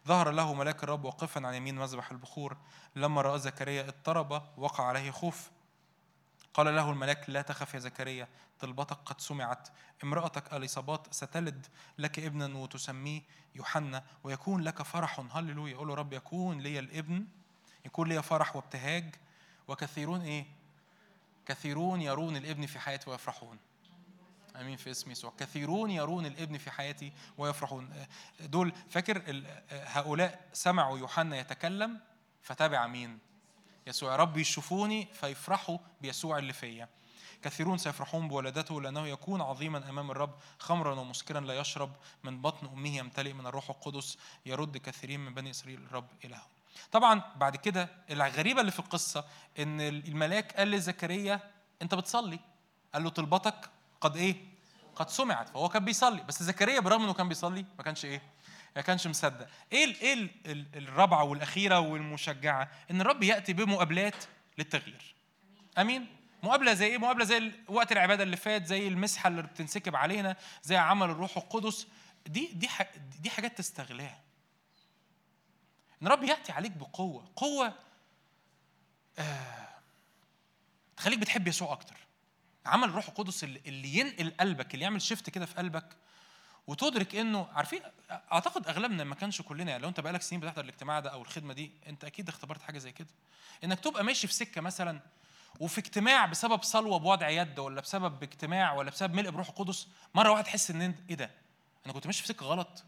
ظهر له ملاك الرب واقفا عن يمين مذبح البخور. لما رأى زكريا اضطرب وقع عليه خوف. قال له الملاك لا تخف يا زكريا طلبتك قد سمعت. امرأتك أليصابات ستلد لك ابنا وتسميه يوحنا ويكون لك فرح. هللويا. يقول رب يكون لي الابن يكون لي فرح وابتهاج. وكثيرون إيه؟ كثيرون يرون الابن في حياتي ويفرحون. آمين في اسم يسوع. كثيرون يرون الابن في حياتي ويفرحون. دول فاكر هؤلاء سمعوا يوحنا يتكلم؟ فتابع مين؟ يسوع. يا رب يشوفوني فيفرحوا بيسوع اللي فيا. كثيرون سيفرحون بولادته لأنه يكون عظيما أمام الرب خمرا ومسكرا لا يشرب من بطن أمه يمتلئ من الروح القدس يرد كثيرين من بني إسرائيل الرب إلههم طبعا بعد كده الغريبة اللي في القصة إن الملاك قال لزكريا أنت بتصلي؟ قال له طلبتك قد إيه؟ قد سمعت. فهو كان بيصلي. بس زكريا برغم إنه كان بيصلي ما كانش إيه؟ ما كانش مصدق. إيه إيه ال الرابعة والأخيرة والمشجعة؟ إن الرب يأتي بمقابلات للتغيير. أمين؟ مقابلة زي إيه؟ مقابلة زي وقت العبادة اللي فات زي المسحة اللي بتنسكب علينا زي عمل الروح القدس. دي دي دي حاجات تستغلها. إن الرب يأتي عليك بقوة. قوة آه تخليك بتحب يسوع أكتر. عمل الروح القدس اللي ينقل قلبك اللي يعمل شيفت كده في قلبك وتدرك إنه عارفين أعتقد أغلبنا ما كانش كلنا يعني لو أنت بقالك سنين بتحضر الاجتماع ده أو الخدمة دي أنت أكيد اختبرت حاجة زي كده. إنك تبقى ماشي في سكة مثلا وفي اجتماع بسبب صلوة بوضع يد ولا بسبب اجتماع ولا بسبب ملء بروح القدس مرة واحد تحس إن إنت إيه ده؟ أنا كنت ماشي في سكة غلط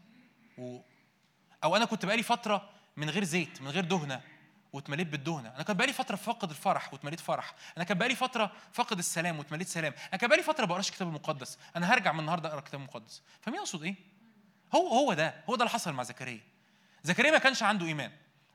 و... أو أنا كنت بقالي فترة من غير زيت من غير دهنة. واتمليت بالدهنة. أنا كان بقالي فترة فاقد الفرح واتمليت فرح. أنا كان بقالي فترة فاقد السلام واتمليت سلام. أنا كان بقالي فترة بقراش الكتاب المقدس. أنا هرجع من النهارده أقرأ الكتاب المقدس فمين يقصد إيه؟ هو هو ده هو ده اللي حصل مع زكريا. زكريا ما كانش عنده إيمان.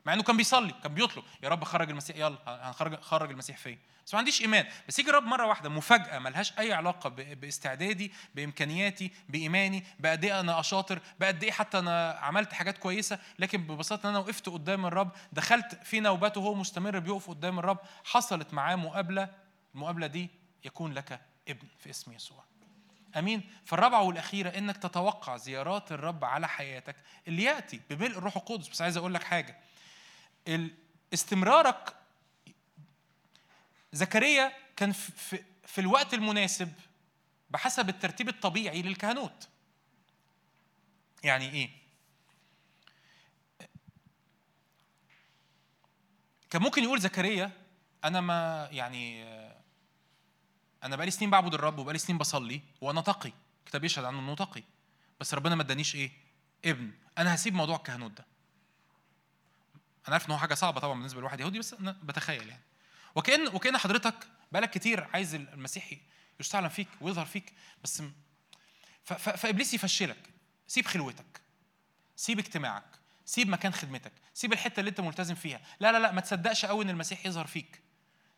مع إنه كان بيصلي كان بيطلب. يا رب خرج المسيح يلا هنخرج خرج المسيح فين؟ بس ما عنديش إيمان. بس يجي الرب مرة واحدة مفاجأة ملهاش أي علاقة باستعدادي بإمكانياتي بإيماني بقد إيه أنا أشاطر بقد إيه حتى أنا عملت حاجات كويسة لكن ببساطة أنا وقفت قدام الرب دخلت في نوبته وهو مستمر بيقف قدام الرب حصلت معاه مقابلة المقابلة دي يكون لك ابن في اسم يسوع. آمين؟ فالرابعه والأخيرة إنك تتوقع زيارات الرب على حياتك اللي يأتي بملء الروح القدس. بس عايز أقول لك حاجة. استمرارك. زكريا كان في, في الوقت المناسب بحسب الترتيب الطبيعي للكهنوت. يعني إيه؟ كان ممكن يقول زكريا أنا ما يعني أنا بقالي سنين بعبد الرب وبقالي سنين بصلي وأنا تقي الكتاب يشهد عنه إنه تقي بس ربنا ما ادانيش إيه؟ ابن. أنا هسيب موضوع الكهنوت ده. أنا عارف إن هو حاجة صعبة طبعا بالنسبة لواحد يهودي بس أنا بتخيل يعني. وكأن وكأن حضرتك بقالك كتير عايز المسيح يستعلم فيك ويظهر فيك بس فإبليس يفشلك. سيب خلوتك. سيب اجتماعك. سيب مكان خدمتك. سيب الحتة اللي أنت ملتزم فيها. لا لا لا ما تصدقش قوي إن المسيح يظهر فيك.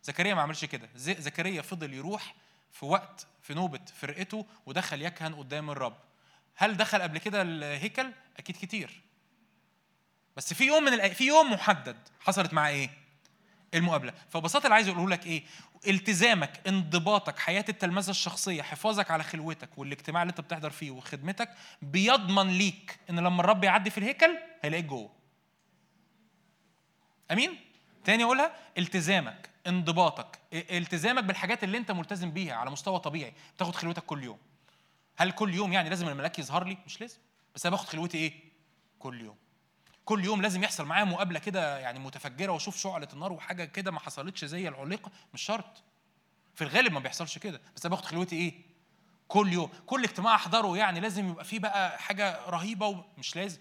زكريا ما عملش كده. زكريا فضل يروح في وقت في نوبة فرقته ودخل يكهن قدام الرب. هل دخل قبل كده الهيكل أكيد كتير. بس في يوم من في يوم محدد حصلت معاه إيه؟ المقابلة. فببساطة اللي عايز أقوله لك إيه؟ التزامك انضباطك حياة التلمذة الشخصية حفاظك على خلوتك والاجتماع اللي أنت بتحضر فيه وخدمتك بيضمن ليك إن لما الرب يعدي في الهيكل هيلاقيك جوه. أمين؟ تاني أقولها التزامك انضباطك التزامك بالحاجات اللي أنت ملتزم بيها على مستوى طبيعي بتاخد خلوتك كل يوم. هل كل يوم يعني لازم الملاك يظهر لي؟ مش لازم. بس أنا باخد خلوتي إيه؟ كل يوم. كل يوم لازم يحصل معايا مقابلة كده يعني متفجرة وأشوف شعلة النار وحاجة كده ما حصلتش زي العليقه مش شرط. في الغالب ما بيحصلش كده. بس أنا باخد خلوتي إيه؟ كل يوم. كل اجتماع أحضره يعني لازم يبقى فيه بقى حاجة رهيبة ومش لازم.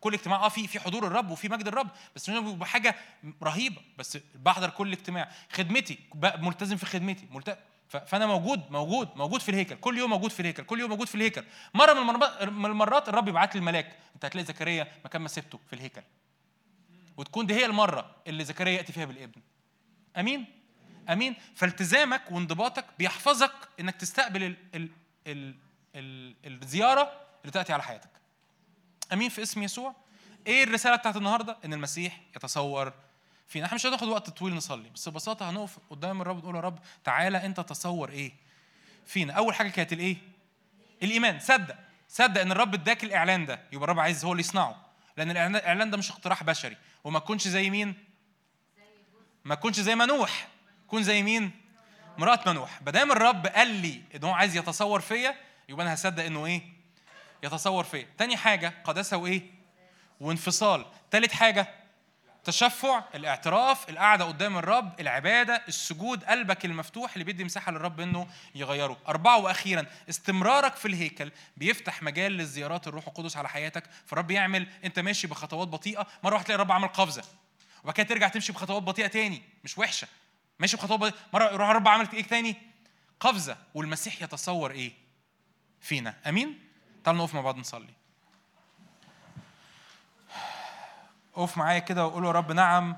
كل اجتماع آه في في حضور الرب وفي مجد الرب بس بيبقى حاجة رهيبة. بس بحضر كل اجتماع. خدمتي ملتزم في خدمتي. ملتزم فأنا موجود موجود موجود في الهيكل كل يوم موجود في الهيكل كل يوم موجود في الهيكل. مرة من المرات الرب يبعت لي الملاك انت هتلاقي زكريا مكان ما سبته في الهيكل. وتكون دي هي المرة اللي زكريا يأتي فيها بالابن. أمين؟ أمين؟ فالتزامك وانضباطك بيحفظك إنك تستقبل ال ال ال ال الزيارة اللي تأتي على حياتك. أمين في اسم يسوع؟ إيه الرسالة بتاعت النهارده؟ إن المسيح يتصور فينا. إحنا مش هناخد وقت طويل نصلي بس ببساطة هنقف قدام الرب نقول يا رب تعالى انت تصور إيه فينا. أول حاجة كانت الايه؟ الإيمان. صدق. صدق إن الرب اداك الإعلان ده. يبقى الرب عايز هو اللي يصنعه. لأن الاعلان ده مش اقتراح بشري. وما تكونش زي مين؟ ما تكونش زي منوح كون زي مين؟ مرات منوح ما دام الرب قال لي إن هو عايز يتصور فيا يبقى أنا هصدق إنه إيه؟ يتصور فيا. تاني حاجة قداسه وايه وانفصال. تالت حاجة تشفع الاعتراف القعدة قدام الرب العبادة السجود قلبك المفتوح اللي بيدي مساحة للرب إنه يغيره. أربعة وأخيرا استمرارك في الهيكل بيفتح مجال للزيارات الروح القدس على حياتك. فالرب يعمل أنت ماشي بخطوات بطيئة. مرة واحدة تلاقي الرب عمل قفزة. وبعد كده ترجع تمشي بخطوات بطيئة تاني مش وحشة. ماشي بخطوات بطيئة. مرة يروح الرب عمل إيه تاني؟ قفزة. والمسيح يتصور إيه فينا؟ آمين؟ تعالوا نقف مع بعض نصلي. اقف معايا كده وقول يا رب نعم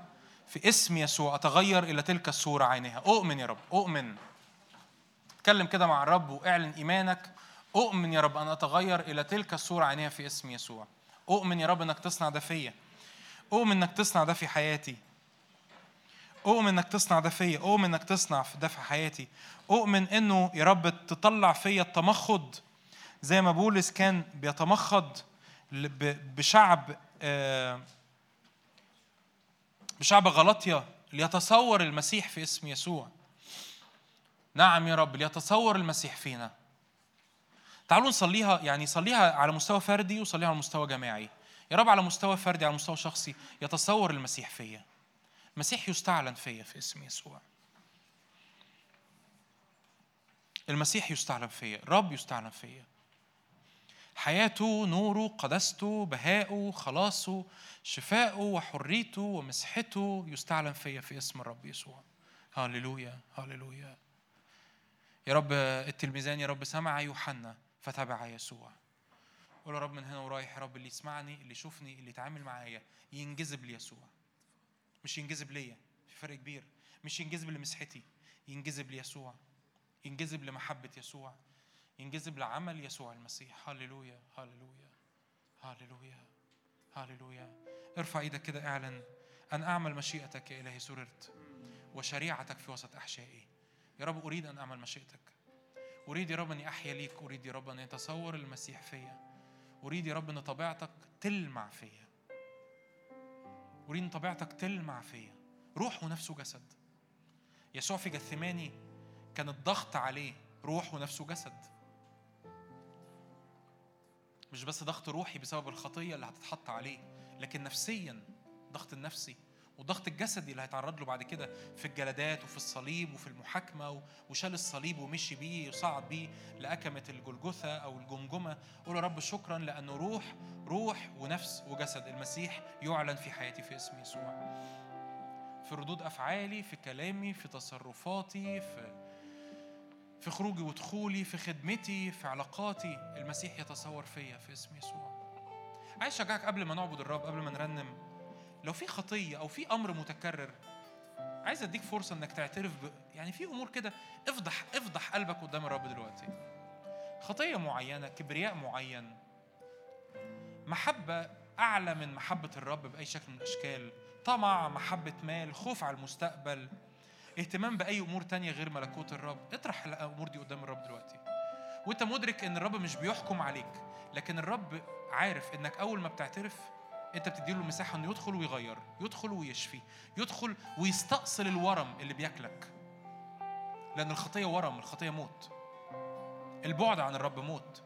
في اسم يسوع أتغير إلى تلك الصورة عينها أؤمن يا رب أؤمن. اتكلم كده مع الرب واعلن إيمانك. أؤمن يا رب أن أتغير إلى تلك الصورة عينها في اسم يسوع. أؤمن يا رب إنك تصنع ده فيا. أؤمن إنك تصنع ده في حياتي. أؤمن إنك تصنع ده فيا. أؤمن إنك تصنع ده في حياتي. أؤمن إنه يا رب تطلع فيا التمخض. زي ما بولس كان بيتمخض بشعب آه بشعب غلطية ليتصور المسيح في اسم يسوع. نعم يا رب ليتصور المسيح فينا. تعالوا نصليها يعني صليها على مستوى فردي وصليها على مستوى جماعي. يا رب على مستوى فردي على مستوى شخصي يتصور المسيح فيا. المسيح يستعلن فيا في اسم يسوع. المسيح يستعلن فيا الرب يستعلن فيا. حياته نوره قدسته بهاءه خلاصه شفاؤه وحريته ومسحته يستعلن فيا في اسم الرب يسوع. هللويا هللويا يا رب التلميذان يا رب سمع يوحنا فتبع يسوع. قول يا رب من هنا ورايح يا رب اللي يسمعني اللي يشوفني اللي يتعامل معايا ينجذب ليسوع. مش ينجذب ليا في فرق كبير. مش ينجذب لمسحتي ينجذب ليسوع. ينجذب لمحبة يسوع. ينجذب لعمل يسوع المسيح. هللويا هللويا هللويا هللويا. ارفع إيدك كده اعلن أن أعمل مشيئتك يا إلهي سررت وشريعتك في وسط أحشائي. يا رب أريد أن أعمل مشيئتك. أريد يا رب اني احيا ليك. أريد يا رب أن يتصور المسيح فيا. أريد يا رب أن طبيعتك تلمع فيا. أريد أن طبيعتك تلمع فيا. روح ونفس وجسد يسوع في جثماني كان الضغط عليه روح ونفس وجسد مش بس ضغط روحي بسبب الخطية اللي هتتحط عليه لكن نفسيا ضغط النفسي والضغط الجسدي اللي هيتعرض له بعد كده في الجلدات وفي الصليب وفي المحاكمة وشال الصليب ومشي بيه وصعد بيه لأكمة الجلجثة أو الجمجمة. قول يا رب شكرا لأنه روح روح ونفس وجسد المسيح يعلن في حياتي في اسم يسوع. في ردود أفعالي في كلامي في تصرفاتي في في خروجي ودخولي في خدمتي في علاقاتي المسيح يتصور فيا في اسم يسوع. عايز أشجعك قبل ما نعبد الرب قبل ما نرنم لو في خطية أو في أمر متكرر عايز أديك فرصة إنك تعترف ب... يعني في أمور كده افضح افضح قلبك قدام الرب دلوقتي. خطية معينة كبرياء معين. محبة أعلى من محبة الرب بأي شكل من الأشكال. طمع محبة مال خوف على المستقبل. اهتمام بأي أمور تانية غير ملكوت الرب. اطرح الأمور دي قدام الرب دلوقتي. وأنت مدرك إن الرب مش بيحكم عليك لكن الرب عارف إنك أول ما بتعترف أنت بتدي له المساحة إنه يدخل ويغير يدخل ويشفي يدخل ويستأصل الورم اللي بياكلك. لأن الخطية ورم الخطية موت. البعد عن الرب موت.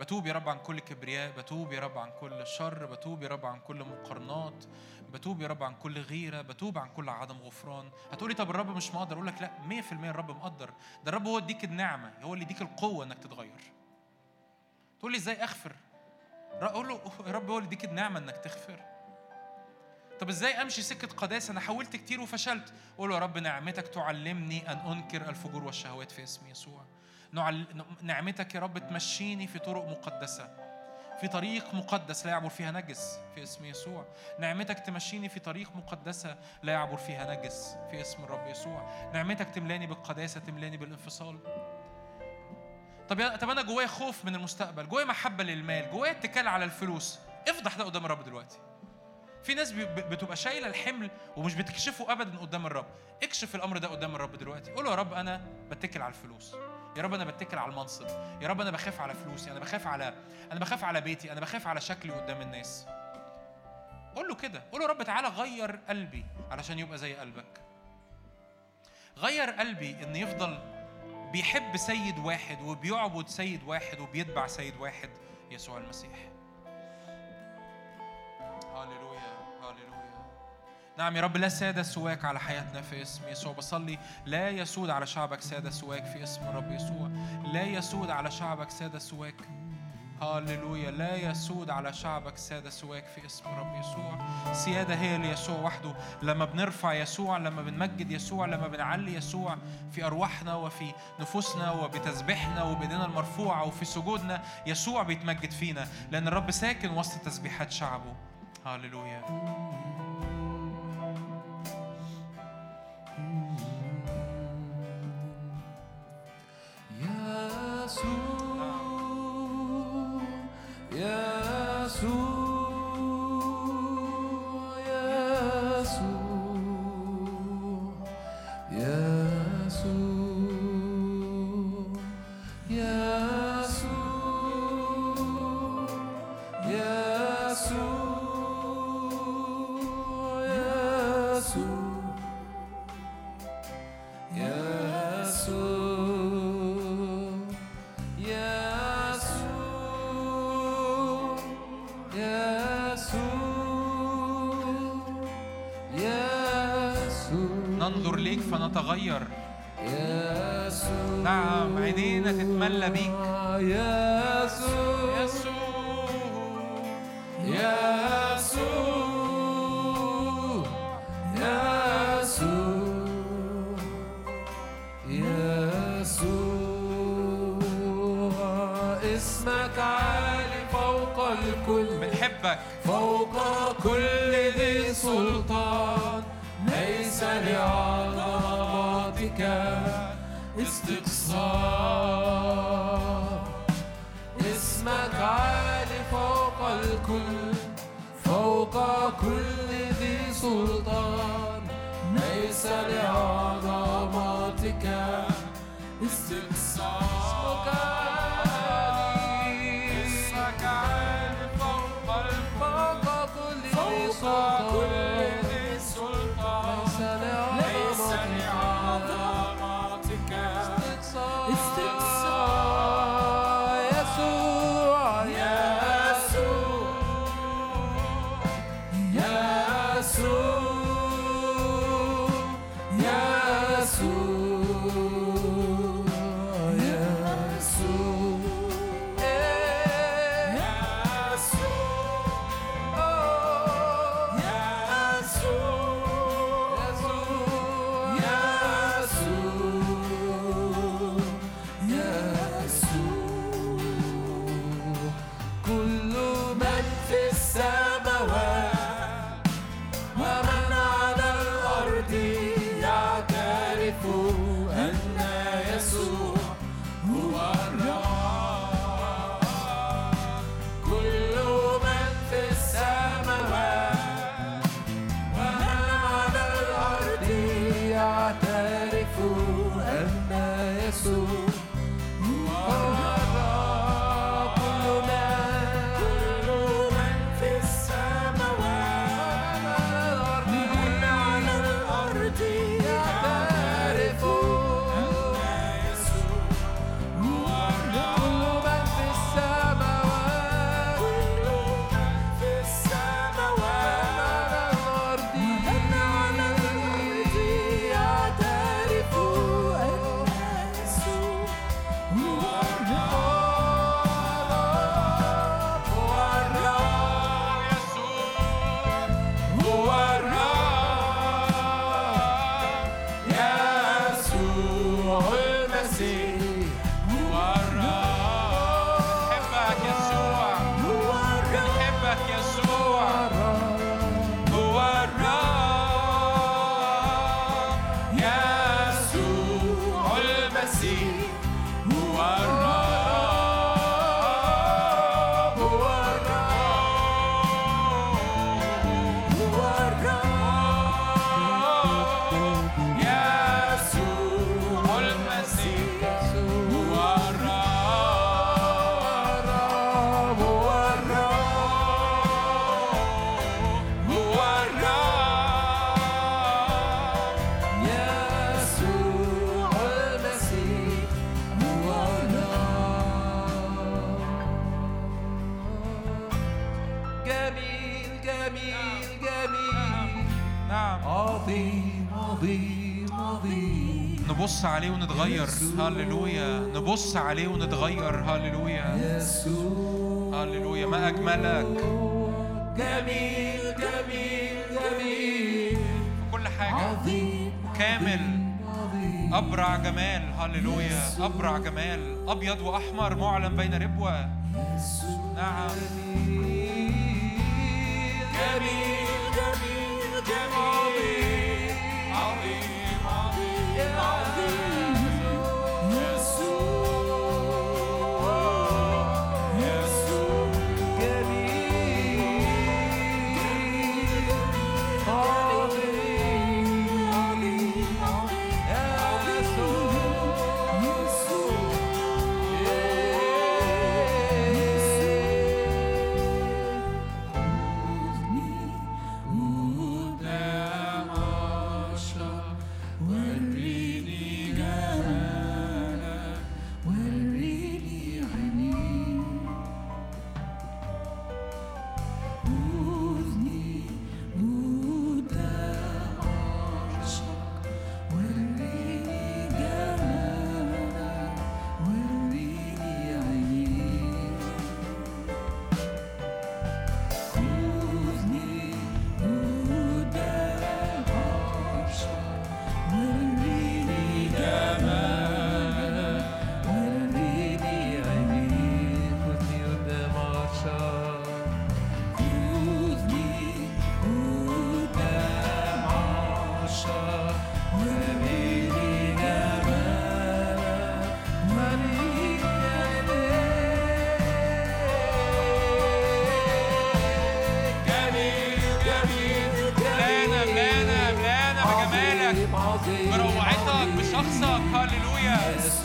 بتوب يا رب عن كل كبرياء بتوب يا رب عن كل شر بتوب يا رب عن كل مقارنات بتوب يا رب عن كل غيرة بتوب عن كل عدم غفران. هتقولي طب الرب مش مقدر؟ أقول لك لا 100% الرب مقدر. ده الرب هو يديك النعمة هو اللي يديك القوة إنك تتغير. تقول لي إزاي أغفر؟ أقول له يا رب هو اللي يديك النعمة إنك تغفر. طب إزاي أمشي سكة قداسة؟ أنا حاولت كتير وفشلت. قول يا رب نعمتك تعلمني أن أنكر الفجور والشهوات في اسم يسوع. نعمتك يا رب تمشيني في طرق مقدسة في طريق مقدس لا يعبر فيها نجس في اسم يسوع. نعمتك تمشيني في طريق مقدسة لا يعبر فيها نجس في اسم الرب يسوع. نعمتك تملاني بالقداسة تملاني بالانفصال. طب طب أنا جوايا خوف من المستقبل جوايا محبة للمال جوايا اتكال على الفلوس. افضح ده قدام الرب دلوقتي. في ناس بتبقى شايلة الحمل ومش بتكشفه ابدا قدام الرب. اكشف الأمر ده قدام الرب دلوقتي. قول يا رب أنا بتكل على الفلوس. يا رب أنا بتكل على المنصب. يا رب أنا بخاف على فلوسي. أنا بخاف على أنا بخاف على بيتي. أنا بخاف على شكلي قدام الناس. قول له كده. قول له رب تعالى غير قلبي علشان يبقى زي قلبك. غير قلبي إن يفضل بيحب سيد واحد وبيعبد سيد واحد وبيتبع سيد واحد يسوع المسيح. نعم يا رب لا سادة سواك على حياتنا في اسم يسوع. بصلي لا يسود على شعبك سادة سواك في اسم الرب يسوع. لا يسود على شعبك سادة سواك هللويا لا يسود على شعبك سادة سواك في اسم الرب يسوع. سيادة هي ليسوع وحده. لما بنرفع يسوع لما بنمجد يسوع لما بنعلي يسوع في أرواحنا وفي نفوسنا وبتسبيحنا وبإيدينا المرفوعة وفي سجودنا يسوع بيتمجد فينا. لأن الرب ساكن وسط تسبيحات شعبه. هللويا عليه ونتغير. هللويا. نبص عليه ونتغير. هللويا. هللويا. ما أجملك. جميل جميل جميل. في كل حاجة. عظيم كامل. أبرع جمال. هللويا. أبرع جمال. أبيض وأحمر معلن بين ربوة. نعم.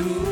through.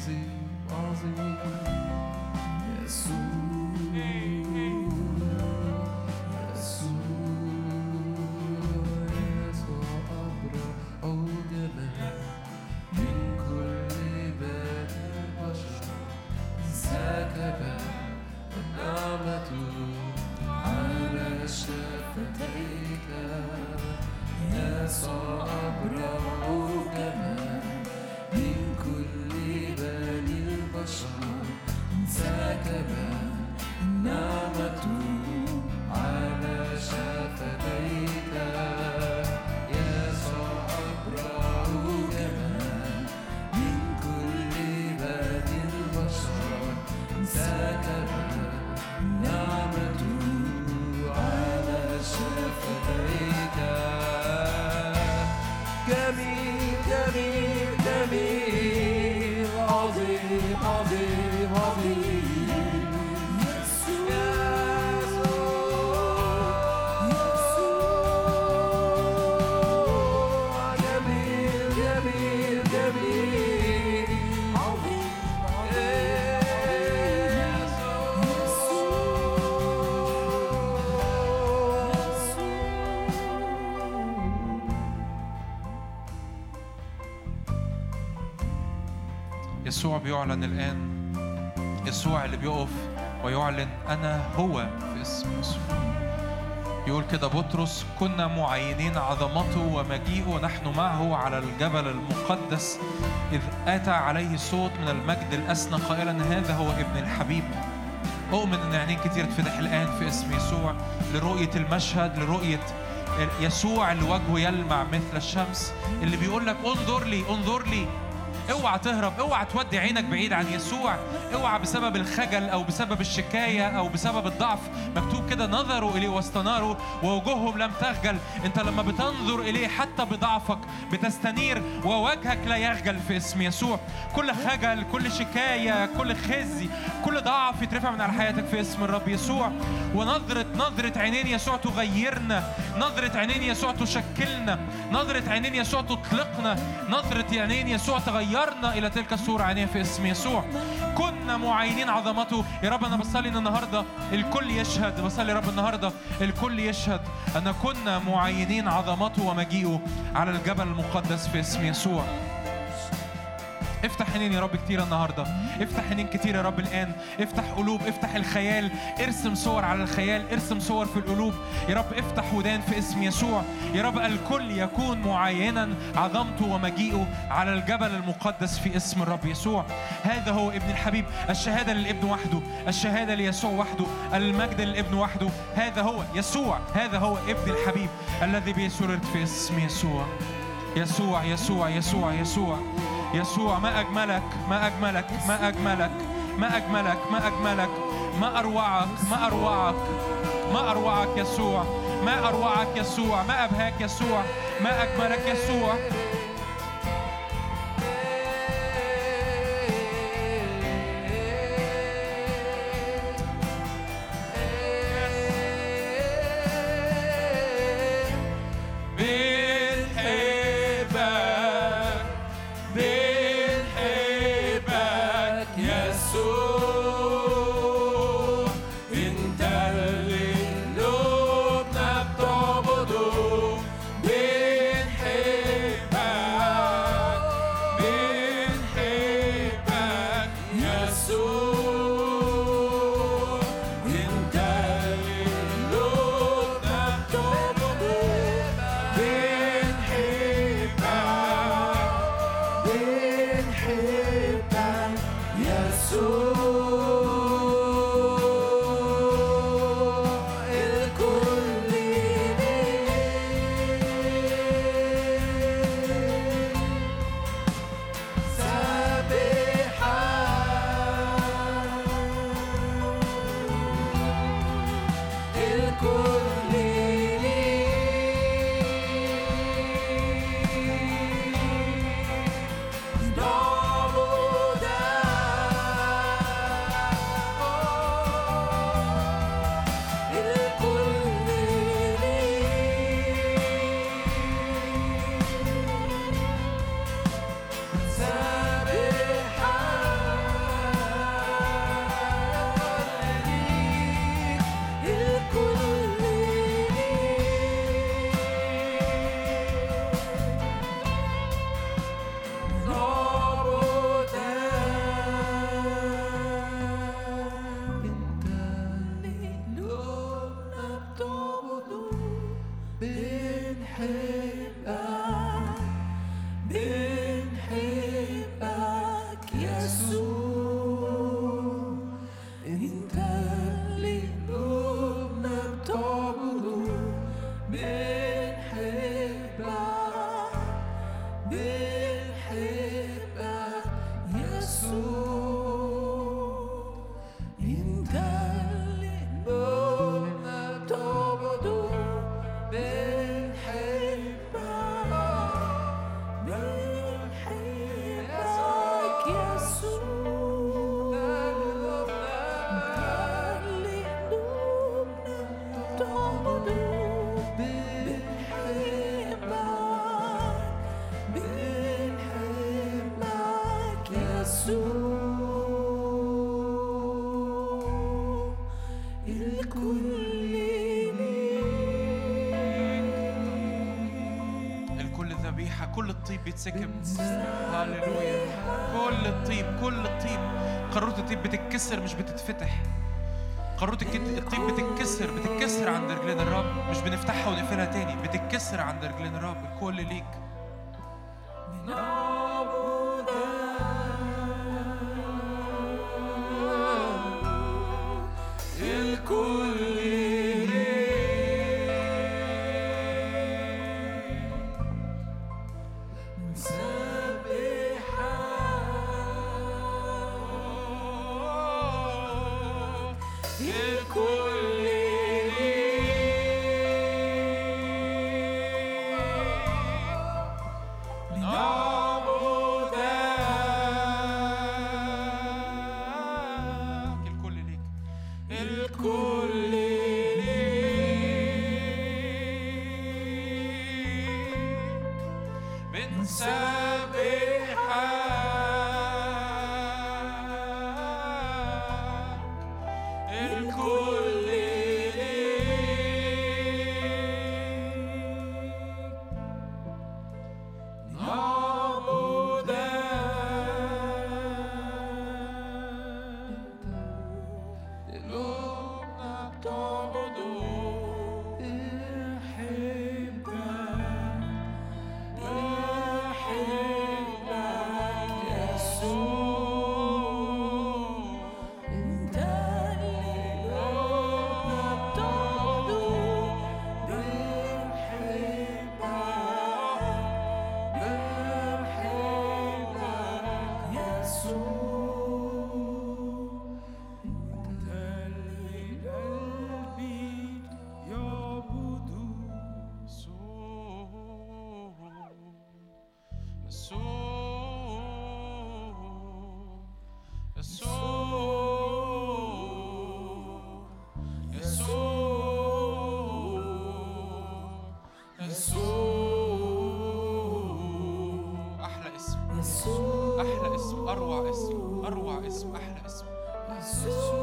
Ozzy, Ozzy, é sua. بيعلن الآن يسوع اللي بيقف ويعلن أنا هو في اسم يسوع. يقول كده بطرس كنا معينين عظمته ومجيئه ونحن معه على الجبل المقدس إذ أتى عليه صوت من المجد الأسنى قائلا هذا هو ابن الحبيب. أؤمن إن عينين كتير تفتح الآن في اسم يسوع لرؤية المشهد لرؤية يسوع اللي وجهه يلمع مثل الشمس اللي بيقول لك انظر لي انظر لي. اوعى تهرب اوعى تودي عينك بعيد عن يسوع. اوعى بسبب الخجل أو بسبب الشكاية أو بسبب الضعف. مكتوب كده نظروا إليه واستناروا ووجوههم لم تخجل. أنت لما بتنظر إليه حتى بضعفك بتستنير ووجهك لا يخجل في اسم يسوع. كل خجل كل شكاية كل خزي كل ضعف يترفع من على حياتك في اسم الرب يسوع. ونظرة نظرة عينين يسوع تغيرنا. نظرة عينين يسوع تشكلنا نظرة عينين يسوع تطلقنا نظرة عينين يسوع تغيرنا إلى تلك الصورة عينيها في اسم يسوع. كنا معينين عظمته. يا رب أنا بصلي إن النهاردة الكل يشهد بصلي يا رب النهاردة الكل يشهد أن كنا معينين عظمته ومجيئه على الجبل المقدس في اسم يسوع. افتح عينين يا رب كتير النهارده. افتح عينين كتير يا رب الآن. افتح قلوب افتح الخيال. ارسم صور على الخيال ارسم صور في القلوب. يا رب افتح ودان في اسم يسوع. يا رب الكل يكون معينا. عظمته ومجيئه على الجبل المقدس في اسم الرب يسوع. هذا هو ابن الحبيب. الشهادة للابن وحده. الشهادة ليسوع وحده. المجد للابن وحده. هذا هو يسوع. هذا هو ابن الحبيب الذي به سررت في اسم يسوع يسوع. يسوع يسوع يسوع يسوع. ما أجملك ما أجملك ما أجملك ما أجملك ما أجملك. ما أروعك ما أروعك ما أروعك يسوع ما أروعك يسوع ما أبهاك يسوع ما أجملك يسوع. بتتسكب هللويا كل الطيب كل الطيب. قارورة الطيب بتتكسر مش بتتفتح. قارورة الطيب بتتكسر بتتكسر عند رجلين الرب. مش بنفتحها ونقفلها تاني بتتكسر عند رجلين الرب. الكل ليك. أروع اسم أروع اسم أحلى اسم.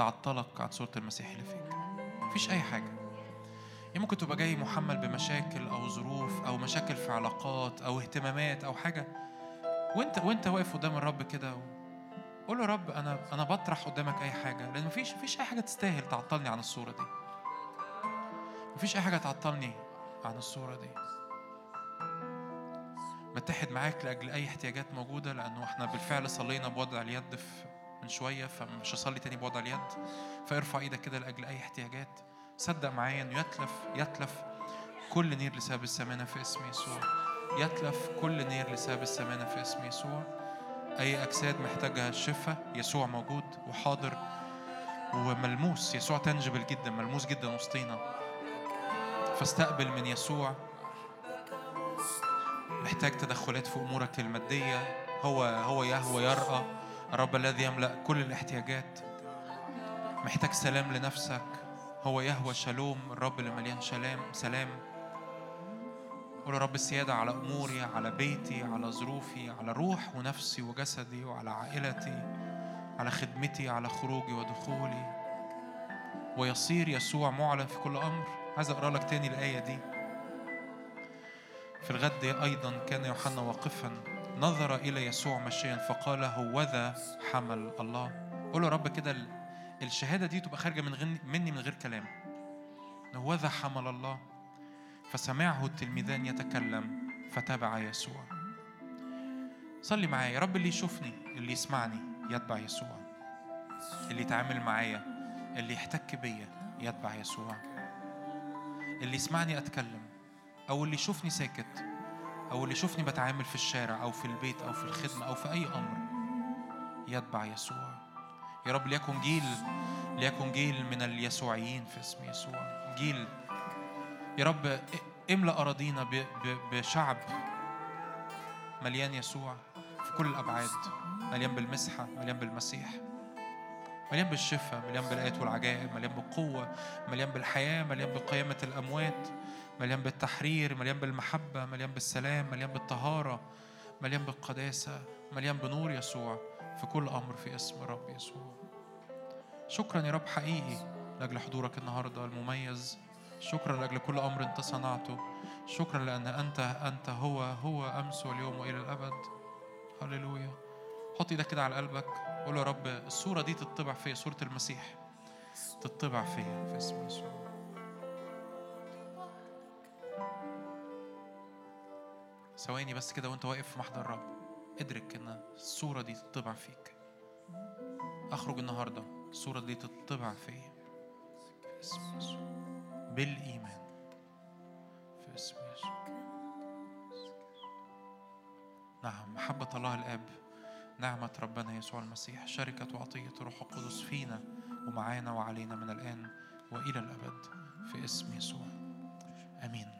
تعطلك عن صورة المسيح اللي فيك. مفيش أي حاجة. يعني ممكن تبقى جاي محمل بمشاكل أو ظروف أو مشاكل في علاقات أو اهتمامات أو حاجة. وأنت وأنت واقف قدام الرب كده قول له رب أنا أنا بطرح قدامك أي حاجة لأن مفيش مفيش أي حاجة تستاهل تعطلني عن الصورة دي. مفيش أي حاجة تعطلني عن الصورة دي. بتحد معاك لأجل أي احتياجات موجودة لأنه إحنا بالفعل صلينا بوضع اليد في من شوية فمش هصلي تاني بوضع اليد. فارفع إيدك كده لأجل أي احتياجات. صدق معايا إنه يتلف يتلف كل نير لسبب السمانة في اسم يسوع. يتلف كل نير لسبب السمانة في اسم يسوع. أي أجساد محتاجة شفاء يسوع موجود وحاضر وملموس. يسوع تنجبل جدا ملموس جدا وسطينا. فاستقبل من يسوع. محتاج تدخلات في أمورك المادية. هو هو يهوى يرقى الرب الذي يملأ كل الاحتياجات. محتاج سلام لنفسك. هو يهوى شالوم الرب اللي مليان سلام سلام. قول رب السيادة على أموري على بيتي على ظروفي على روح ونفسي وجسدي وعلى عائلتي على خدمتي على خروجي ودخولي. ويصير يسوع معلن في كل أمر. عايز أقرأ لك تاني الآية دي. في الغد أيضا كان يوحنا واقفا. نظر إلى يسوع مشيا فقال هوذا حمل الله. قول يا رب كده ال- الشهادة دي تبقى خارجة من غن- مني من غير كلام. هوذا حمل الله. فسمعه التلميذان يتكلم فتابع يسوع. صلي معايا. يا رب اللي يشوفني اللي يسمعني يتبع يسوع. اللي يتعامل معايا اللي يحتك بيا يتبع يسوع. اللي يسمعني أتكلم أو اللي يشوفني ساكت أو اللي يشوفني بتعامل في الشارع أو في البيت أو في الخدمة أو في أي أمر يتبع يسوع. يا رب ليكن جيل ليكن جيل من اليسوعيين في اسم يسوع. جيل. يا رب املأ أراضينا بشعب مليان يسوع في كل الأبعاد. مليان بالمسحة مليان بالمسيح. مليان بالشفاء مليان بالآيات والعجائب مليان بالقوة مليان بالحياة مليان بقيامة الأموات. مليان بالتحرير مليان بالمحبة مليان بالسلام مليان بالطهارة مليان بالقداسة مليان بنور يسوع في كل أمر في اسم الرب يسوع. شكرا يا رب حقيقي لأجل حضورك النهاردة المميز. شكرا لأجل كل أمر أنت صنعته. شكرا لأن أنت أنت هو هو أمس واليوم وإلى الأبد. هللويا. حط إيدك كده على قلبك. قول يا رب الصورة دي تطبع فيا صورة المسيح تطبع فيا في اسم يسوع. ثواني بس كده وانت واقف في محضر الرب. ادرك إن الصورة دي تطبع فيك. أخرج النهارده. الصورة دي تطبع فيا في اسم يسوع. بالإيمان. في اسم يسوع. نعم محبة الله الآب. نعمة ربنا يسوع المسيح. شركة وعطية روح القدس فينا ومعانا وعلينا من الآن وإلى الأبد. في اسم يسوع. آمين.